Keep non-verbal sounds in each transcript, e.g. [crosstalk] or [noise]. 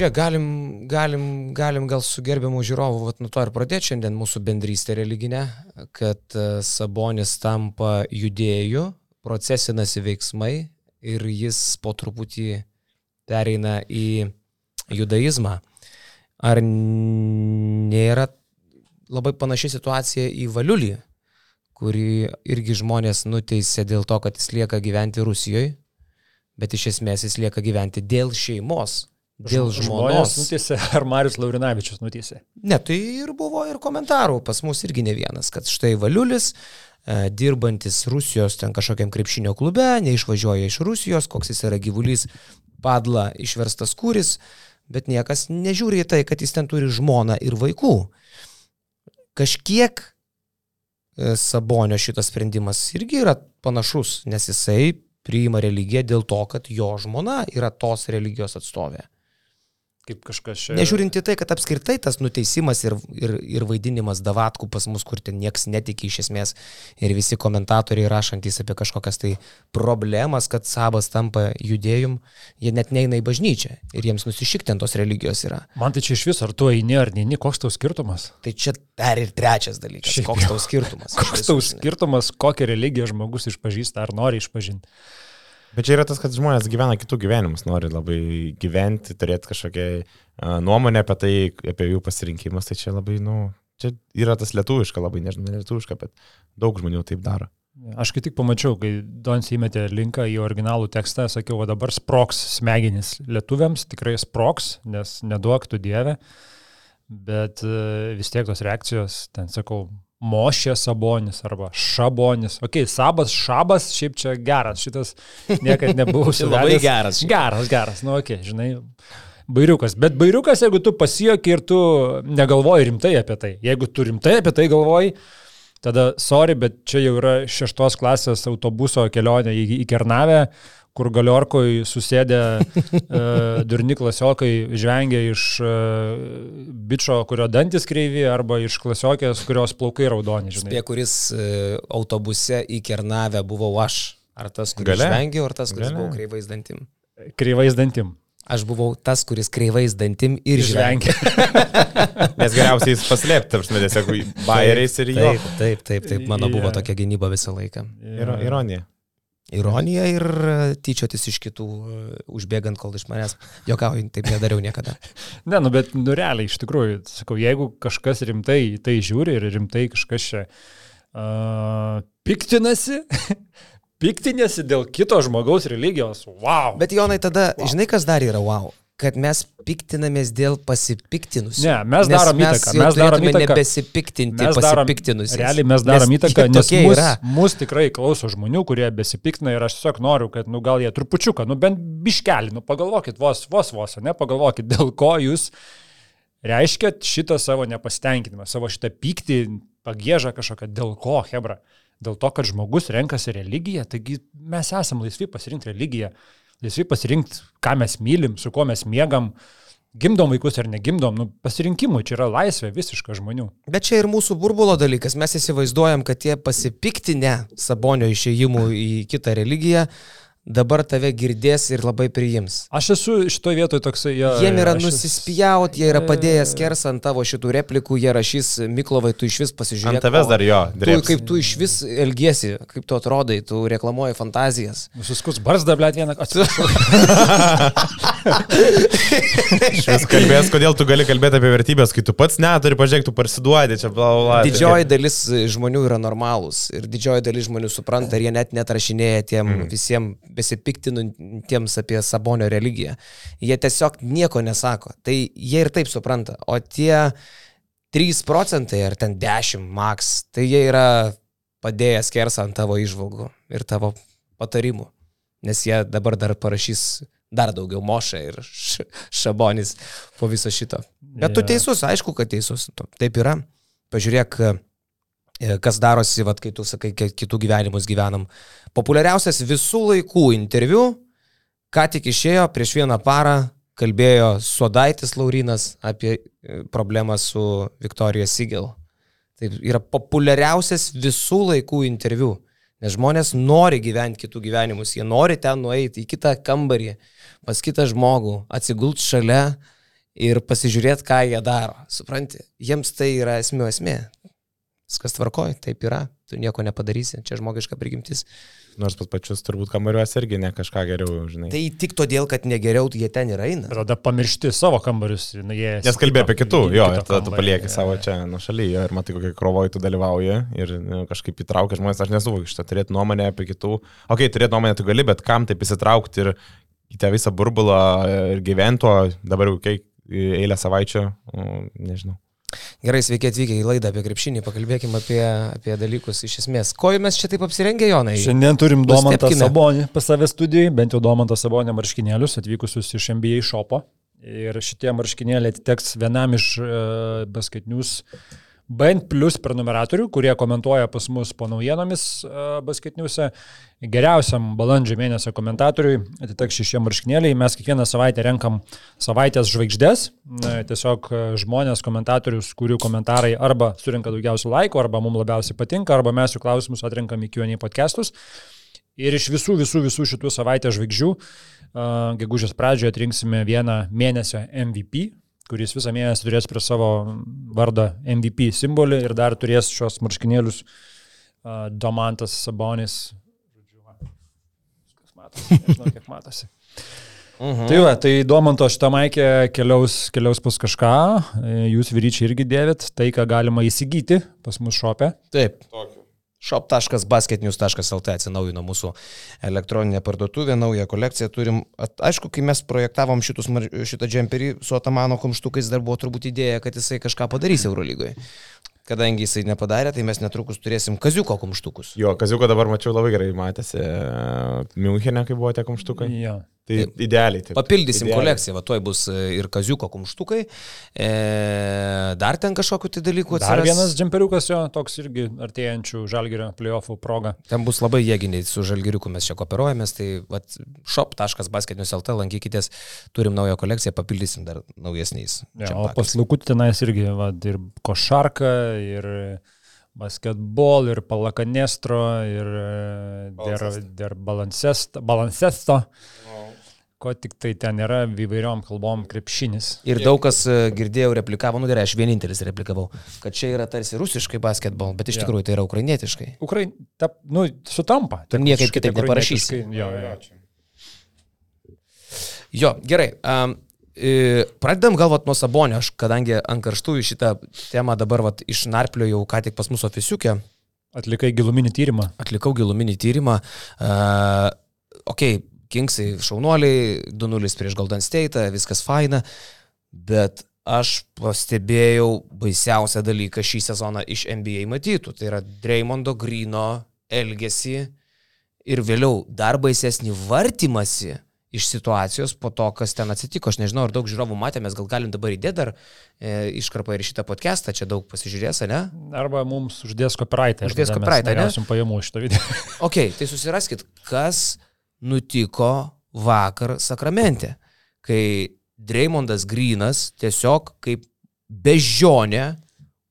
žiūrėk, galim, galim, galim gal su gerbiamu žiūrovu, vat, nuo to ir pradėti šiandien mūsų bendrystę religinę, kad e, Sabonis tampa judėjų, procesinasi veiksmai ir jis po truputį pereina į judaizmą. Ar nėra labai panaši situacija į Valiulį, kurį irgi žmonės nuteisė dėl to, kad jis lieka gyventi Rusijoje, bet iš esmės jis lieka gyventi dėl šeimos, dėl žmonos. Nuteisė, [laughs] ar Marius Laurinavičius nuteisė? Ne, tai ir buvo ir komentarų, pas mus irgi ne vienas, kad štai Valiulis, e, dirbantis Rusijos ten kažkokiam krepšinio klube, neišvažiuoja iš Rusijos, koks jis yra gyvulys, padla išverstas kūris, bet niekas nežiūri į tai, kad jis ten turi žmoną ir vaikų. Kažkiek e, Sabonio šitas sprendimas irgi yra panašus, nes jisai priima religiją dėl to, kad jo žmona yra tos religijos atstovė kaip kažkas čia. Nežiūrint į tai, kad apskritai tas nuteisimas ir, ir, ir vaidinimas davatkų pas mus, kur ten nieks netiki iš esmės ir visi komentatoriai rašantis apie kažkokias tai problemas, kad sabas tampa judėjum, jie net neina į bažnyčią ir jiems nusišikti ant tos religijos yra. Man tai čia iš viso, ar tu eini ar neini, koks tau skirtumas? Tai čia dar ir trečias dalykas. Šiaip koks tau skirtumas? koks tau skirtumas, kokią religiją žmogus išpažįsta ar nori išpažinti? Bet čia yra tas, kad žmonės gyvena kitų gyvenimus, nori labai gyventi, turėti kažkokią nuomonę apie tai, apie jų pasirinkimus. Tai čia labai, nu, čia yra tas lietuviška, labai nežinau, ne lietuviška, bet daug žmonių taip daro. Aš kai tik pamačiau, kai Dons įmetė linką į originalų tekstą, sakiau, o dabar sproks smegenys lietuviams, tikrai sproks, nes neduok tu dievę, bet vis tiek tos reakcijos, ten sakau, Mošė Sabonis arba Šabonis. Ok, Sabas, Šabas, šiaip čia geras, šitas niekada nebuvau [laughs] suvedęs. Labai geras. Geras, geras, nu ok, žinai. Bairiukas. Bet bairiukas, jeigu tu pasijoki ir tu negalvoji rimtai apie tai. Jeigu tu rimtai apie tai galvoji, tada sorry, bet čia jau yra šeštos klasės autobuso kelionė į, į Kernavę kur galiorkoj susėdė uh, [laughs] durni klasiokai, žvengia iš uh, bičio, kurio dantis kreivi, arba iš klasiokės, kurios plaukai raudoni. Žinai. Spė, kuris uh, autobuse į Kernavę buvau aš. Ar tas, kuris Gale? žvengia, ar tas, kuris Gale? buvo kreivais dantim? Kreivais dantim. Aš buvau tas, kuris kreivais dantim ir žvengia. [laughs] Nes geriausiai jis paslėpti, smėlės, jeigu bairiais ir jo. Taip, taip, taip, taip, mano yeah. buvo tokia gynyba visą laiką. Ir, ironija ironija ir e, tyčiotis iš kitų, e, užbėgant kol iš manęs. Jokaujant, taip nedariau niekada. [laughs] ne, nu bet, nu realiai, iš tikrųjų, sakau, jeigu kažkas rimtai tai žiūri ir rimtai kažkas čia uh, piktinasi, [laughs] piktinasi dėl kito žmogaus religijos, wow. Bet Jonai, tada, wow. žinai, kas dar yra wow? Kad mes piktinamės dėl pasipiktinusių. Ne, mes darom mes įtaką. Mes darom įtaką. Nebesipiktinti pasipiktinusius. Realiai mes darom nes įtaką, nes mus, mus tikrai klauso žmonių, kurie besipiktina ir aš tiesiog noriu, kad, nu, gal jie trupučiuką, nu, bent biškelį, nu, pagalvokit vos, vos, vos, ne, pagalvokit, dėl ko jūs reiškiat šitą savo nepasitenkinimą, savo šitą pyktį, pagėžą kažkokią, dėl ko, Hebra. Dėl to, kad žmogus renkasi religiją, taigi mes esame laisvi pasirinkti religiją laisvi pasirinkti, ką mes mylim, su kuo mes mėgam, gimdom vaikus ar negimdom, nu, pasirinkimui čia yra laisvė visiška žmonių. Bet čia ir mūsų burbulo dalykas, mes įsivaizduojam, kad tie pasipiktinę Sabonio išėjimų į kitą religiją, dabar tave girdės ir labai priims. Aš esu šitoje vietoje toksai, ja, Jiem yra nusispjaut, jie yra padėję skersą ant tavo šitų replikų, jie rašys, Miklovai, tu iš vis pasižiūrėk. Ant tavęs dar jo. Tu, kaip tu iš vis elgiesi, kaip tu atrodai, tu reklamuoji fantazijas. Suskus barzdą, blėt, vieną. [laughs] Šis kalbės, kodėl tu gali kalbėti apie vertybės, kai tu pats neturi, pažiūrėk, tu parsiduodi čia, bla, bla. Didžioji dalis žmonių yra normalūs ir didžioji dalis žmonių supranta ir jie net netrašinėja tiem mm. visiems besipiktinantiems apie Sabonio religiją. Jie tiesiog nieko nesako. Tai jie ir taip supranta. O tie 3 procentai ar ten 10 max, tai jie yra padėję skersą ant tavo išvalgų ir tavo patarimų. Nes jie dabar dar parašys dar daugiau mošą ir šabonis po viso šito. Bet tu teisus, aišku, kad teisus. Taip yra. Pažiūrėk, kas darosi, vat, kai tu sakai, kitų gyvenimus gyvenam. Populiariausias visų laikų interviu, ką tik išėjo prieš vieną parą, kalbėjo Sodaitis Laurinas apie e, problemą su Viktorija Sigel. Tai yra populiariausias visų laikų interviu, nes žmonės nori gyventi kitų gyvenimus, jie nori ten nueiti į kitą kambarį, pas kitą žmogų, atsigult šalia ir pasižiūrėti, ką jie daro. Supranti, jiems tai yra esmė esmė. Viskas tvarkoja, taip yra, tu nieko nepadarysi, čia žmogiška prigimtis. Nors pas pačius turbūt kambariuose irgi ne kažką geriau, žinai. Tai tik todėl, kad negeriau, jie ten ir eina. Tada pamiršti savo kambarius. Nu, Nes kalbėjai apie kitų, jo, ir tada tu palieki savo čia nuo šalyje ir matai, kokie krovoje tu dalyvauji ir nu, kažkaip įtraukia žmonės, aš nesuvokiu šitą, turėti nuomonę apie kitų. Ok, turėti nuomonę tu gali, bet kam taip įsitraukti ir į tą visą burbulą ir gyvento, dabar jau kiek eilę savaičių, nežinau. Gerai, sveiki atvykę į laidą apie krepšinį, pakalbėkime apie, apie dalykus iš esmės. Ko mes čia taip apsirengę, Jonai? Šiandien turim Domantą Sabonį pas save studijai, bent jau Domantą Sabonį marškinėlius atvykusius iš NBA šopo. Ir šitie marškinėliai atiteks vienam iš uh, basketinius uh, bent plus prenumeratorių, kurie komentuoja pas mus po naujienomis uh, basketiniuose. Geriausiam balandžio mėnesio komentatoriui atiteks šešie marškinėliai. Mes kiekvieną savaitę renkam savaitės žvaigždės. Tiesiog e, žmonės, komentatorius, kurių komentarai arba surinka daugiausiai laiko, arba mums labiausiai patinka, arba mes jų klausimus atrenkam į QA podcastus. Ir iš visų, visų, visų šitų savaitės žvaigždžių, uh, gegužės pradžioje atrinksime vieną mėnesio MVP, kuris visą mėnesį turės prie savo vardo MVP simbolį ir dar turės šios marškinėlius uh, Domantas Sabonis. Viskas matosi, nežinau, kiek matosi. Uh mhm. -huh. Tai va, tai Domanto šitą maikę keliaus, keliaus pas kažką, jūs vyryčiai irgi dėvit, tai ką galima įsigyti pas mus šopę. Taip. Tokį shop.basketnews.lt atsinaujino mūsų elektroninė parduotuvė, naują kolekciją turim. Aišku, kai mes projektavom šitus, šitą džemperį su Atamano kumštukais, dar buvo turbūt idėja, kad jisai kažką padarys Eurolygoje. Kadangi jisai nepadarė, tai mes netrukus turėsim kaziuko kumštukus. Jo, kaziuko dabar mačiau labai gerai, matėsi Münchenė, kai buvo tie kumštukai. Jo. Tai taip, idealiai. Taip, Papildysim idealiai. kolekciją, va toj bus e, ir kaziuko kumštukai, e, dar ten kažkokiu tai dalyku atsiras. Dar vienas džemperiukas jo, toks irgi artėjančių žalgerio playoffų proga. Ten bus labai jėginiai su žalgeriuku, mes čia kooperuojamės, tai shop.basketinius.lt lankykitės, turim naują kolekciją, papildysim dar naujesniais. Ja, o paslaugų tenais irgi, va, ir košarka, ir basketbol, ir palakanestro, ir der, der balancesto. balancesto ko tik tai ten yra įvairiom kalbom krepšinis. Ir daug kas e, girdėjau replikavo, nu gerai, aš vienintelis replikavau, kad čia yra tarsi rusiškai basketbol, bet iš ja. tikrųjų tai yra ukrainietiškai. Ukrain, ta, nu, sutampa. Tu niekaip kitaip neparašysi. Jo, jo. jo, gerai. Um, Pradedam galvot nuo Sabonio, aš kadangi ant karštųjų šitą temą dabar vat, išnarpliojau ką tik pas mūsų ofisiukę. Atlikai giluminį tyrimą. Atlikau giluminį tyrimą. Uh, ok, Kingsai šaunuoliai, 2-0 prieš Golden State, viskas faina, bet aš pastebėjau baisiausią dalyką šį sezoną iš NBA matytų. Tai yra Dreymondo Grino elgesį ir vėliau dar baisesnį vartymasi iš situacijos po to, kas ten atsitiko. Aš nežinau, ar daug žiūrovų matė, mes gal galim dabar įdėti dar e, iškarpą ir šitą podcastą, čia daug pasižiūrės, ne? Arba mums uždės copyrightą. Uždės copyrightą, ne? Mes pajamų šitą video. [laughs] ok, tai susiraskit, kas nutiko vakar Sakramente, kai Dreymondas Grinas tiesiog kaip bežionė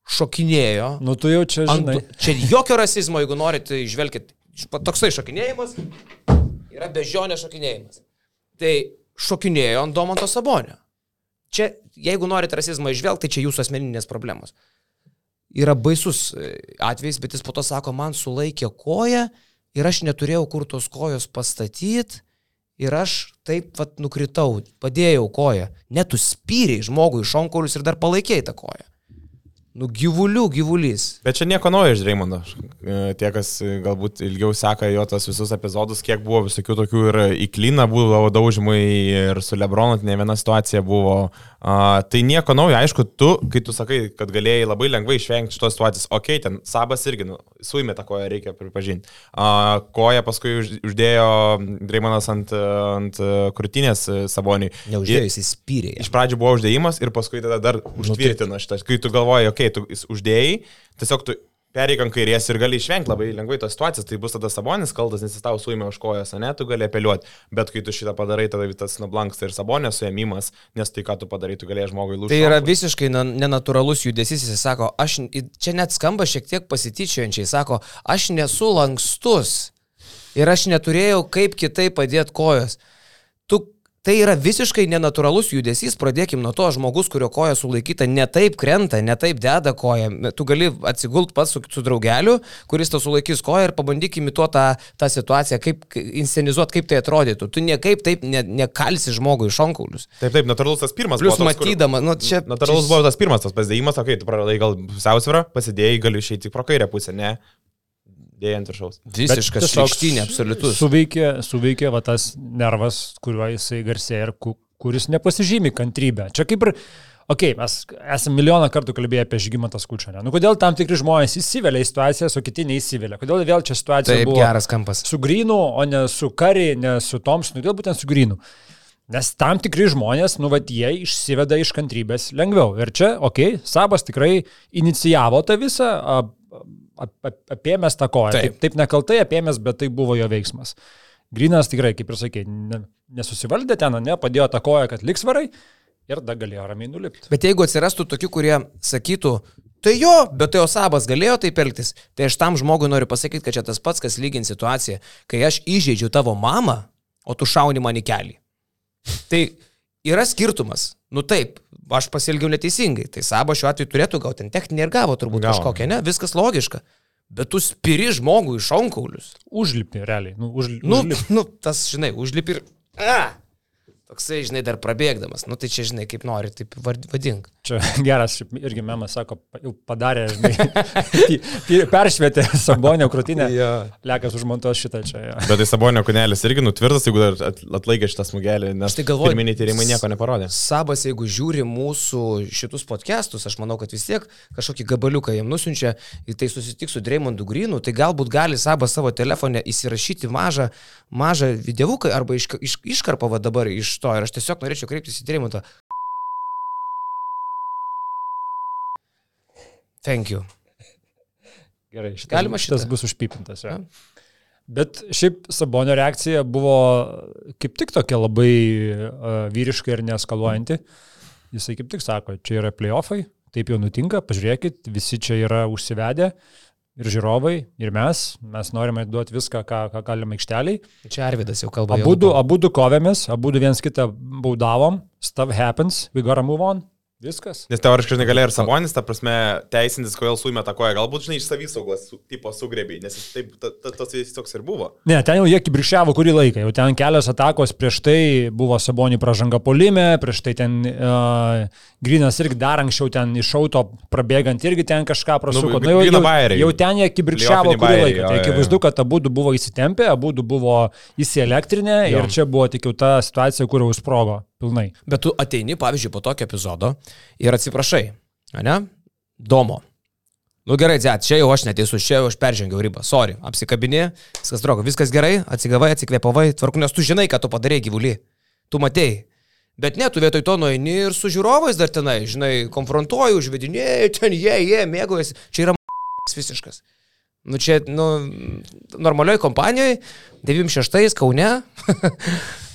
šokinėjo. Nu, tu jau čia žinai. Ant, čia jokio rasizmo, jeigu norite, išvelkit, toksai šokinėjimas yra bežionė šokinėjimas. Tai šokinėjo ant Domanto Sabonio. Čia, jeigu norite rasizmą išvelgti, tai čia jūsų asmeninės problemos. Yra baisus e, atvejis, bet jis po to sako, man sulaikė koją ir aš neturėjau kur tos kojos pastatyti ir aš taip vat nukritau, padėjau koją. Net tu spyriai žmogui šonkaulius ir dar palaikėjai tą koją. Nu, gyvulių gyvulys. Bet čia nieko naujo iš Dreimondo. E, tie, kas e, galbūt ilgiau seka jo tas visus epizodus, kiek buvo visokių tokių ir į klyną buvo daužimai ir su Lebronu ne viena situacija buvo. A, tai nieko naujo, aišku, tu, kai tu sakai, kad galėjai labai lengvai išvengti šitos situacijos, okei, okay, ten Sabas irgi, nu, suimė tą koją, reikia pripažinti. A, koja paskui už, uždėjo Dreimonas ant, ant krūtinės Saboniui. Neuždėjo, jis įspyrė. Iš pradžių buvo uždėjimas ir paskui tada dar nu, užtvirtino šitą. Kai tu galvoji, okei, okay, tu uždėjai, tiesiog tu pereik ant kairės ir gali išvengti labai lengvai tos situacijos, tai bus tada sabonis kaltas, nes jis tau suėmė už kojas, ne, tu gali apeliuoti, bet kai tu šitą padarai, tada tas nublanksta ir sabonės suėmimas, nes tai ką tu padarai, tu galėjai žmogui lūžti. Tai yra visiškai nenatūralus judesys, jis sako, aš, čia net skamba šiek tiek pasityčiojančiai, sako, aš nesu lankstus ir aš neturėjau kaip kitaip padėti kojos. Tu Tai yra visiškai nenatūralus judesys, pradėkim nuo to, žmogus, kurio koja sulaikyta, ne taip krenta, ne taip deda koją. Tu gali atsigult pats su, su draugeliu, kuris tau sulaikys koją ir pabandyk imituoti tą, tą situaciją, kaip inscenizuoti, kaip tai atrodytų. Tu niekaip taip ne, nekalsi žmogui iš onkaulius. Taip, taip, natūralus tas pirmas. Plius matydama, nu čia... Natūralus čia... buvo tas pirmas tas pasidėjimas, okei, okay, tu praradai gal pusiausvyrą, pasidėjai, gali išeiti pro kairę pusę, ne? Dėja ant viršaus. Visiškas šaukštinė, absoliutus. Suveikė, suveikė va, tas nervas, kuriuo jisai garsėja ir kuris nepasižymi kantrybę. Čia kaip ir, okei, okay, mes esame milijoną kartų kalbėję apie žygimantą skučią. Nu, kodėl tam tikri žmonės įsivelia į situaciją, o kiti neįsivelia? Kodėl vėl čia situacija Taip, buvo geras kampas. Su Grinu, o ne su Kari, ne su Tomsonu, kodėl būtent su Grinu? Nes tam tikri žmonės, nu, vad, jie išsiveda iš kantrybės lengviau. Ir čia, okei, okay, Sabas tikrai inicijavo tą visą, apėmęs tą koją. Taip. taip, taip nekaltai apėmęs, bet tai buvo jo veiksmas. Grinas tikrai, kaip ir sakė, ne, nesusivaldė ten, ne, padėjo tą koją, kad liks varai ir dar galėjo ramiai nulipti. Bet jeigu atsirastų tokių, kurie sakytų, tai jo, bet tai Osabas galėjo taip elgtis, tai aš tam žmogui noriu pasakyti, kad čia tas pats, kas lygint situaciją, kai aš įžeidžiu tavo mamą, o tu šauni man į kelią. Tai yra skirtumas. Nu taip, aš pasielgiau neteisingai. Tai Sabo šiuo atveju turėtų gauti ten techninį ir gavo turbūt gavo. kažkokią, ne? Viskas logiška. Bet tu spiri žmogų iš onkaulius. Užlipi realiai. Nu, užli, nu, užlipi. nu, tas, žinai, užlipi ir... A! Toksai, žinai, dar prabėgdamas. Nu, tai čia, žinai, kaip nori, taip vadink. Čia [laughs] geras, irgi memas sako, jau padarė, žinai, [laughs] peršvietė Sabonio krūtinę. ja. Lekas užmontuos šitą čia. Ja. Bet tai Sabonio kūnelis irgi nutvirtas, jeigu dar atlaikė šitą smugelį, nes tai galvoju, pirminiai tyrimai nieko neparodė. Sabas, jeigu žiūri mūsų šitus podcastus, aš manau, kad vis tiek kažkokį gabaliuką jam nusinčia, tai susitiks su Dreymondu Grinu, tai galbūt gali Sabas savo telefone įsirašyti mažą, mažą videovuką arba iš, iš, iškarpą dabar iš to ir aš tiesiog norėčiau kreiptis į Dreimontą. Thank you. Gerai, šitas, Galima šitas bus užpipintas. Ja. Bet šiaip Sabonio reakcija buvo kaip tik tokia labai uh, vyriška ir neskaluojanti. Jisai kaip tik sako, čia yra playoffai, taip jau nutinka, pažiūrėkit, visi čia yra užsivedę ir žiūrovai, ir mes, mes norime duoti viską, ką, ką galime aikšteliai. Čia Arvidas jau kalba. Abu du, kovėmės, abu viens kitą baudavom, stuff happens, we gotta move on. Viskas. Nes teoriškai, žinai, galėjo ir Sabonis, ta prasme, teisintis, kodėl suimė tą koją, galbūt, žinai, iš savisaugos su, tipo sugrėbė, nes jis taip, ta, ta, tas vis toks ir buvo. Ne, ten jau jie kibrišiavo kurį laiką, jau ten kelios atakos prieš tai buvo Sabonį pražanga polime, prieš tai ten uh, Grinas irgi dar anksčiau ten iš auto prabėgant irgi ten kažką prasuko. Nu, nu, jau, jau, jau ten jie kibrišiavo kurį laiką. Tai akivaizdu, kad abu buvo įsitempę, abu buvo įsielektrinę ir čia buvo tik jau ta situacija, kur jau sprogo pilnai. Bet tu ateini, pavyzdžiui, po tokio epizodo ir atsiprašai, ne? Domo. Nu gerai, dzet, čia jau aš neteisus, čia jau aš peržengiau ribą. Sorry, apsikabinė, viskas drogo, viskas gerai, atsigavai, atsikvėpavai, tvarku, nes tu žinai, ką tu padarėjai gyvulį. Tu matėjai. Bet ne, tu vietoj to nueini ir su žiūrovais dar tenai, žinai, konfrontuoji, užvedinėjai, ten jie, jie, mėgaujasi. Čia yra visiškas. Nu čia, nu, normalioj kompanijoje, 96 Kaune. [laughs]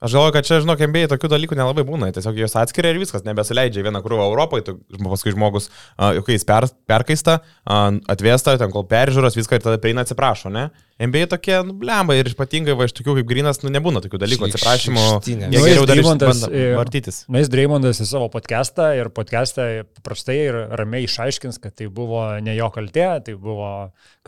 Aš galvoju, kad čia, žinok, MBA tokių dalykų nelabai būna, tiesiog jos atskiria ir viskas, nebesuleidžia vieną krūvą Europoje, tu, paskui žmogus, uh, kai jis per, perkaista, uh, atvesta, ten kol peržiūros, viską ir tada prieina atsiprašo, ne? MBA tokie, nu, blemba ir ypatingai va iš tokių kaip Grinas, nu, nebūna tokių dalykų, atsiprašymų. Jie geriau dalyvaujas vartytis. Na, jis Dreimondas į savo podcastą ir podcastą paprastai ir ramiai išaiškins, kad tai buvo ne jo kaltė, tai buvo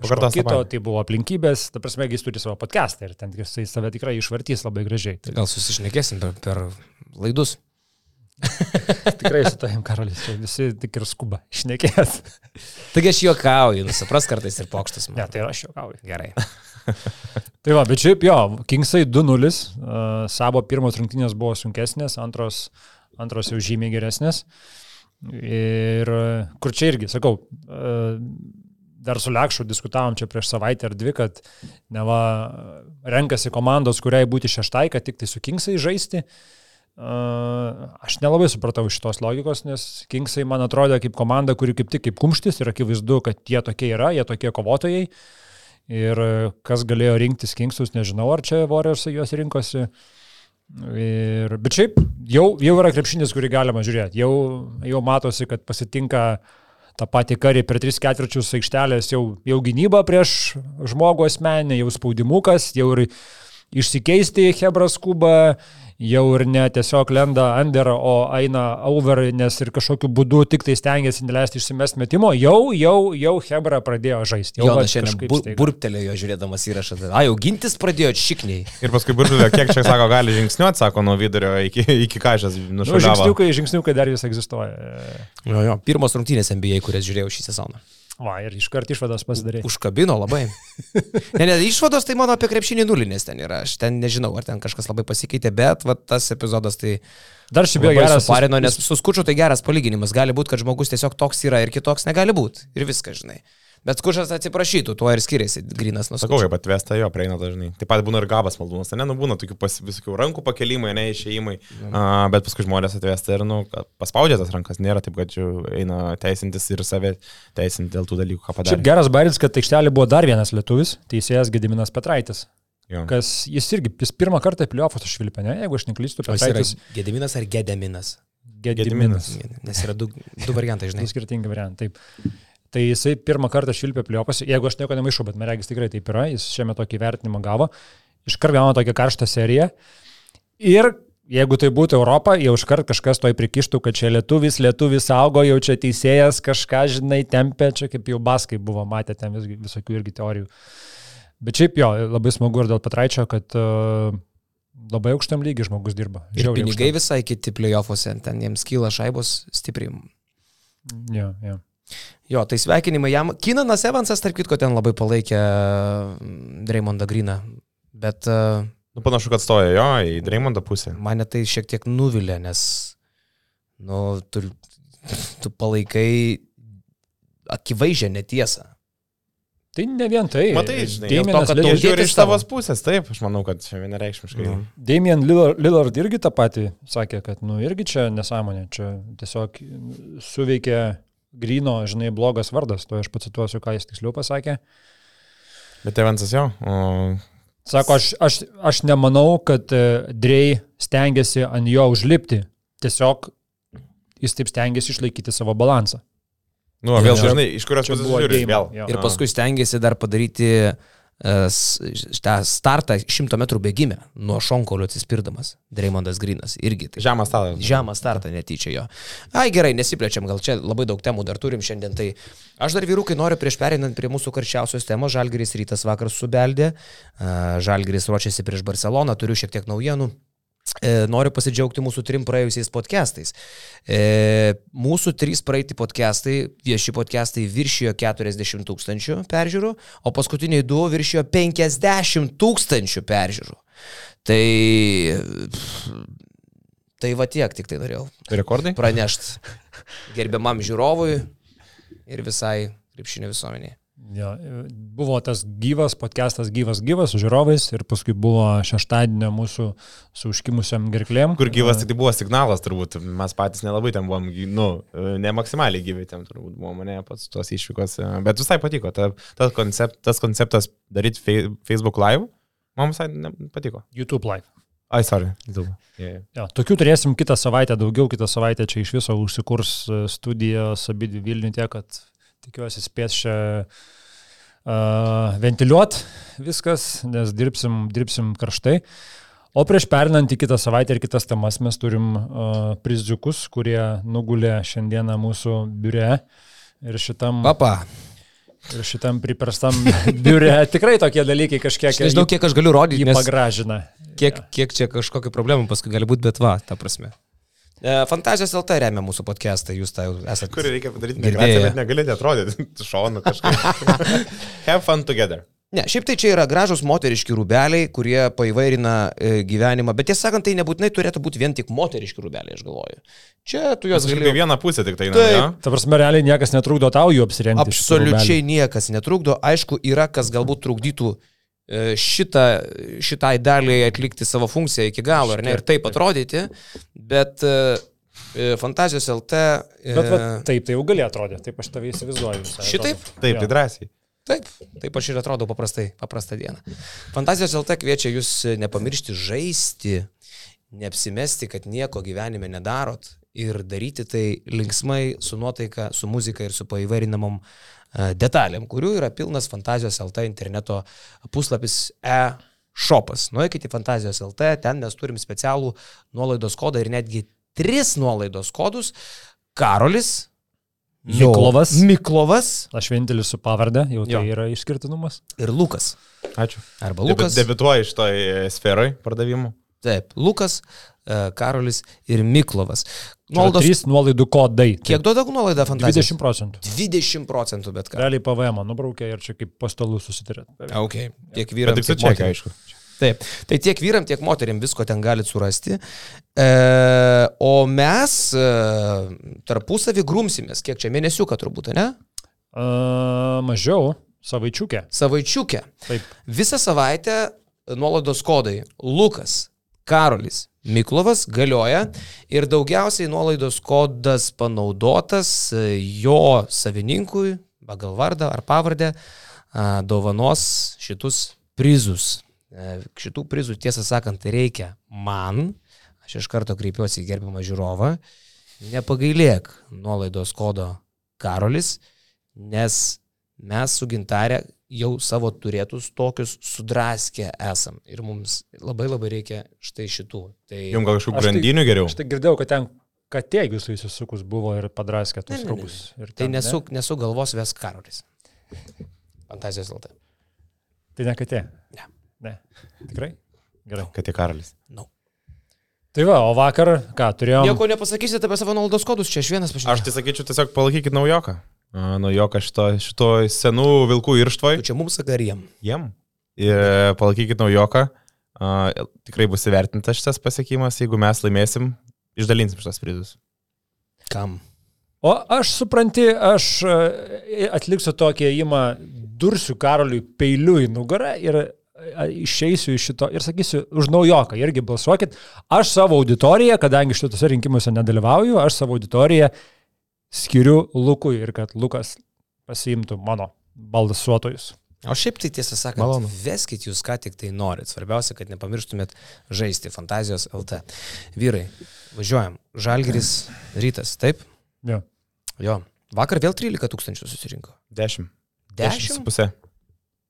kažkas kito, tai buvo aplinkybės, ta prasme, jis turi savo podcastą ir ten jisai save tikrai išvartys labai gražiai. Tai gal susišnekėsim per, per laidus. [laughs] Tikrai su tavim, Karolis, čia visi tik ir skuba išnekės. Taigi aš juokauju, nusipras kartais ir pokštas. Man. Ne, tai aš juokauju. Gerai. [laughs] tai va, bet šiaip jo, Kingsai 2-0, uh, savo pirmos rungtynės buvo sunkesnės, antros, antros jau žymiai geresnės. Ir kur čia irgi, sakau, uh, dar su Lekšu diskutavom čia prieš savaitę ar dvi, kad neva renkasi komandos, kuriai būti šeštai, kad tik tai su Kingsai žaisti. Uh, Aš nelabai supratau šitos logikos, nes Kingsai man atrodė kaip komanda, kuri kaip tik kaip kumštis ir akivaizdu, kad jie tokie yra, jie tokie kovotojai. Ir kas galėjo rinktis Kingsus, nežinau, ar čia Warriors juos rinkosi. Ir, bet šiaip jau, jau yra krepšinis, kurį galima žiūrėti. Jau, jau matosi, kad pasitinka tą patį karį per tris ketvirčius aikštelės, jau, jau gynyba prieš žmogų asmenį, jau spaudimukas, jau ir išsikeisti Hebras Kuba, jau ir ne tiesiog lenda under, o eina over, nes ir kažkokiu būdu tik tai stengiasi neleisti išsimest metimo, jau, jau, jau Hebra pradėjo žaisti. Jau Jonas šiandien bur, burptelėjo žiūrėdamas įrašą. A, jau gintis pradėjo šikniai. Ir paskui burptelėjo, kiek čia sako, gali žingsniuoti, sako, nuo vidurio iki, iki kažkas nušuoliavo. Nu, žingsniukai, žingsniukai dar vis egzistuoja. Jo, jo, pirmos rungtynės NBA, kurias žiūrėjau šį sezoną. Va, ir iškart išvadas pasidarė. Užkabino labai. ne, ne, išvados tai mano apie krepšinį nulinės ten yra. Aš ten nežinau, ar ten kažkas labai pasikeitė, bet va, tas epizodas tai... Dar šiaip jau geras. Parino, nes su skučiu tai geras palyginimas. Gali būti, kad žmogus tiesiog toks yra ir kitoks negali būti. Ir viskas, žinai. Bet skušas atsiprašytų, tuo ir skiriasi grinas nuo skučio. Sakau, kaip atvesta jo prieina dažnai. Taip pat būna ir gabas maldūnas, ne, nu būna tokių pas, visokių rankų pakelimai, ne išėjimai, mm. uh, bet paskui žmonės atvesta ir, nu, paspaudžia tas rankas, nėra taip, kad jau eina teisintis ir save teisinti dėl tų dalykų, ką padarė. Šiaip geras bairis, kad aikštelė buvo dar vienas lietuvis, teisėjas Gediminas Petraitis. Jo. Kas jis irgi, jis pirmą kartą pliofus išvilpė, ne, jeigu aš neklystu, Petraitis. Gediminas ar Gediminas? Gediminas. Nes yra du, du variantai, žinai. Du skirtingi variantai, taip. Tai jisai pirmą kartą švilpė pliopas, jeigu aš nieko nemaišau, bet man regis tikrai taip yra, jis šiame tokį vertinimą gavo, iškart gauna tokią karštą seriją. Ir jeigu tai būtų Europa, jau iškart kažkas toj prikištų, kad čia lietuvis, lietuvis augo, jau čia teisėjas kažką, žinai, tempė, čia kaip jau baskai buvo, matė ten vis, visokių irgi teorijų. Bet šiaip jo, labai smagu ir dėl Patraičio, kad uh, labai aukštam lygiai žmogus dirba. Ir pinigai aukštam. visai kiti playoffuose, ten jiems kyla šaibos stipriai. Jo, jo. Jo, tai sveikinimai jam. Kinanas Evansas, tarp kitko, ten labai palaikė mm, Dreymondą Griną. Bet... Uh, nu, panašu, kad stoja jo į Dreymondą pusę. Mane tai šiek tiek nuvilė, nes, nu, tu, tu palaikai akivaizdžią netiesą. Tai ne vien tai. Matai, žinai, dėl to, kad tu žiūri iš tavo pusės, taip, aš manau, kad čia vienareikšmiškai. Mm. Damien Lillard, Lillard irgi tą patį sakė, kad, nu, irgi čia nesąmonė, čia tiesiog suveikė Grino, žinai, blogas vardas, to aš pacituosiu, ką jis tiksliau pasakė. Bet Evansas jau. O... Sako, aš, aš, aš nemanau, kad e, Drey stengiasi ant jo užlipti. Tiesiog jis taip stengiasi išlaikyti savo balansą. Nu, vėl, žinai, iš kurios pusės buvo žiūri, vėl. Ir paskui stengiasi dar padaryti uh, tą startą 100 metrų bėgime nuo šonkolio atsispirdamas. Dreymondas Grinas irgi. Tai žemą startą. Žemą startą netyčia jo. Ai gerai, nesiplečiam, gal čia labai daug temų dar turim šiandien. Tai aš dar vyrukai noriu prieš perinant prie mūsų karščiausios temos. Žalgiris rytas vakar subeldė. Žalgiris ruošiasi prieš Barceloną. Turiu šiek tiek naujienų. E, noriu pasidžiaugti mūsų trim praėjusiais podcastais. E, mūsų trys praeiti podcastai, vieši podcastai viršijo 40 tūkstančių peržiūrų, o paskutiniai du viršijo 50 tūkstančių peržiūrų. Tai... Tai va tiek tik tai norėjau. Rekordai? Pranešti gerbiamam žiūrovui ir visai krepšinio visuomeniai. Jo, buvo tas gyvas podcastas, gyvas, gyvas su žiūrovais ir paskui buvo šeštadienio mūsų su užkimusiam gerklėm. Kur gyvas tik tai buvo signalas, turbūt mes patys nelabai ten buvom, nu, ne maksimaliai gyvi ten turbūt buvo mane pats tos išvykos, bet visai patiko. Ta, ta koncept, tas konceptas daryti Facebook live, man visai patiko. YouTube live. Ai, sorry. Yeah, yeah. Ja, tokių turėsim kitą savaitę, daugiau kitą savaitę čia iš viso užsikurs studijos abidvi Vilniuje kad tikiuosi spės čia uh, ventiliuot viskas, nes dirbsim, dirbsim karštai. O prieš perinant į kitą savaitę ir kitas temas mes turim uh, priziukus, kurie nugulė šiandieną mūsų biure. Ir šitam... Papa. Ir šitam priprastam [laughs] biure tikrai tokie dalykai kažkiek... Aš nežinau, kiek aš galiu rodyti. Jį pagražina. Kiek, ja. kiek čia kažkokių problemų paskui gali būti, bet va, ta prasme. E, Fantazijos LT remia mūsų podcastą, jūs tai esate. Kurį reikia padaryti migraciją, bet negalite atrodyti [laughs] šonu kažkaip. [laughs] Have fun together. Ne, šiaip tai čia yra gražus moteriški rūbeliai, kurie paįvairina e, gyvenimą, bet tiesą sakant, tai nebūtinai turėtų būti vien tik moteriški rūbeliai, aš galvoju. Čia tu juos gali. Gali... vieną pusę tik tai, na. Ja? Ta prasme, realiai niekas netrukdo tau jų apsirengti. Absoliučiai niekas netrukdo. Aišku, yra kas galbūt trukdytų šitą, šitai daliai atlikti savo funkciją iki galo, ar ne, ir taip atrodyti, bet e, e, Fantazijos LT. Bet va, taip, tai jau gali atrodyti, taip aš tave įsivaizduoju. Šitaip? Taip, tai drąsiai. Taip, taip aš ir atrodau paprastai, paprastą dieną. Fantazijos LT kviečia jūs nepamiršti žaisti, neapsimesti, kad nieko gyvenime nedarot ir daryti tai linksmai, su nuotaika, su muzika ir su paįvairinamom E, detalėm, kurių yra pilnas fantazijos LT interneto puslapis e šopas. Nuėkite į Fantazijos LT, ten mes turim specialų nuolaidos kodą ir netgi tris nuolaidos kodus. Karolis. Miklovas. Miklovas. Aš vienintelis su pavardė, jau tai jo. yra išskirtinumas. Ir Lukas. Ačiū. Arba Lukas. Debituoji iš toj sferoj pardavimų. Taip, Lukas, e, Karolis ir Miklovas. Nuolaidos... Trys nuolaidų kodai. Kiek duoda nuolaida fantazija? 20 procentų. 20 procentų, bet ką. Realiai PVM nubraukė ir čia kaip pastalų susitarėt. Ok, tiek vyram. Bet su čekiu, aišku. Taip, tai tiek vyram, tiek moteriam visko ten galite surasti. E, o mes e, tarpusavį grumsimės, kiek čia mėnesiuką turbūt, ne? E, mažiau, savaičiukė. Savaičiukė. Taip. Visą savaitę nuolaidos kodai Lukas, Karolis, Miklovas galioja ir daugiausiai nuolaidos kodas panaudotas e, jo savininkui, pagal vardą ar pavardę, dovanos šitus prizus. E, šitų prizų, tiesą sakant, reikia man, aš iš karto kreipiuosi į gerbiamą žiūrovą, nepagailėk nuolaidos kodo Karolis, nes mes su gintarė jau savo turėtus tokius sudraskę esam ir mums labai labai reikia štai šitų. Tai... Jums gal kažkokių grandinių geriau? Aš tai girdėjau, kad ten katė jūsų įsisukus buvo ir padraskė tus rūbus. Tai nesu, ne? nesu galvos ves Karolis. Fantazijos LT. Tai ne katė? Ne. Ne. Tikrai? Gerai. Kad tik karalis. No. Tai va, o vakar ką turėjome? Nieko nepasakysite apie savo naudos kodus, čia aš vienas pašnekėjau. Aš tai sakyčiau, tiesiog palaikykit naujoką. Naujoką šito, šito senų vilkų irštvoj. Čia mums ar jiem? Jiem. Ir palaikykit naujoką. Tikrai bus įvertintas šitas pasiekimas, jeigu mes laimėsim, išdalinsim šitas prizus. Kam? O aš supranti, aš e, atliksiu tokį įimą, dursiu Karoliui peiliu į nugarą ir išeisiu iš šito ir sakysiu, už naujoką irgi balsuokit. Aš savo auditoriją, kadangi šitose rinkimuose nedalyvauju, aš savo auditoriją skiriu Lukui ir kad Lukas pasiimtų mano balsuotojus. O šiaip tai tiesą sakant, Malonu. veskit jūs ką tik tai norit. Svarbiausia, kad nepamirštumėt žaisti Fantazijos LT. Vyrai, važiuojam. Žalgiris rytas, taip? Jo. Jo. Vakar vėl 13 tūkstančių susirinko. 10. 10?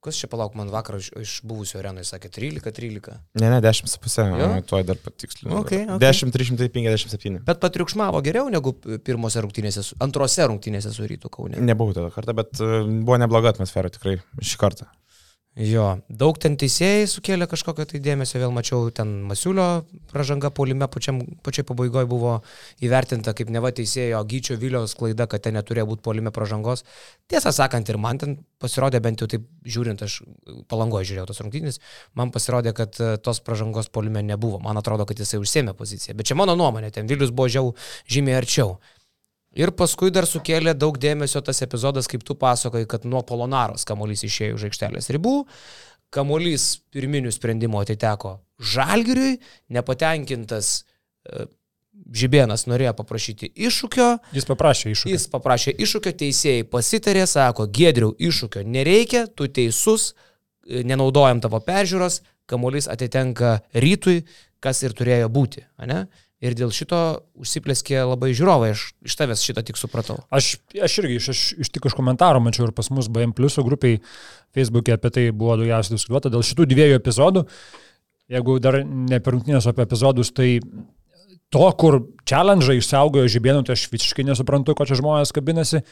10 su pusė. Kas čia palauk man vakar iš, iš buvusio arenui sakė 13, 13. Ne, ne, 10,5, tuoj dar patiksliu. Okay, okay. 10, 357. Bet patriukšmavo geriau negu pirmose rungtynėse, antrose rungtynėse su rytų Kaune. Nebuvau tada kartą, bet e, buvo nebloga atmosfera tikrai šį kartą. Jo, daug ten teisėjai sukėlė kažkokio tai dėmesio, vėl mačiau ten Masiulio pražanga polime pačiam, pačiai pabaigoje buvo įvertinta kaip neva teisėjo Gyčio Vilios klaida, kad ten neturėjo būti polime pražangos. Tiesą sakant, ir man ten pasirodė, bent jau taip žiūrint, aš palangoje žiūrėjau tos rungtynės, man pasirodė, kad e, tos pražangos polime nebuvo. Man atrodo, kad jisai užsėmė poziciją. Bet čia mano nuomonė, ten Vilius buvo žiau, žymiai arčiau. Ir paskui dar sukėlė daug dėmesio tas epizodas, kaip tu pasakoji, kad nuo Polonaros kamuolys išėjo už aikštelės ribų, kamuolys pirminių sprendimų atiteko Žalgiriui, nepatenkintas e, Žibėnas norėjo paprašyti iššūkio. Jis paprašė iššūkio. Jis paprašė iššūkio, teisėjai pasitarė, sako, Gedriau, iššūkio nereikia, tu teisus, e, nenaudojam tavo peržiūros, kamuolys atitenka rytui, kas ir turėjo būti. Ne? Ir dėl šito užsiplėskė labai žiūrovai, aš iš tavęs šitą tik supratau. Aš, aš irgi iš, iš, iš tik iš komentarų mačiau ir pas mus BM Plus grupiai Facebook'e apie tai buvo daugiausiai diskutuota. Dėl šitų dviejų epizodų, jeigu dar ne per rungtynės apie epizodus, tai to, kur challenge išsaugojo žibėnų, tai aš visiškai nesuprantu, ko čia žmonės kabinasi.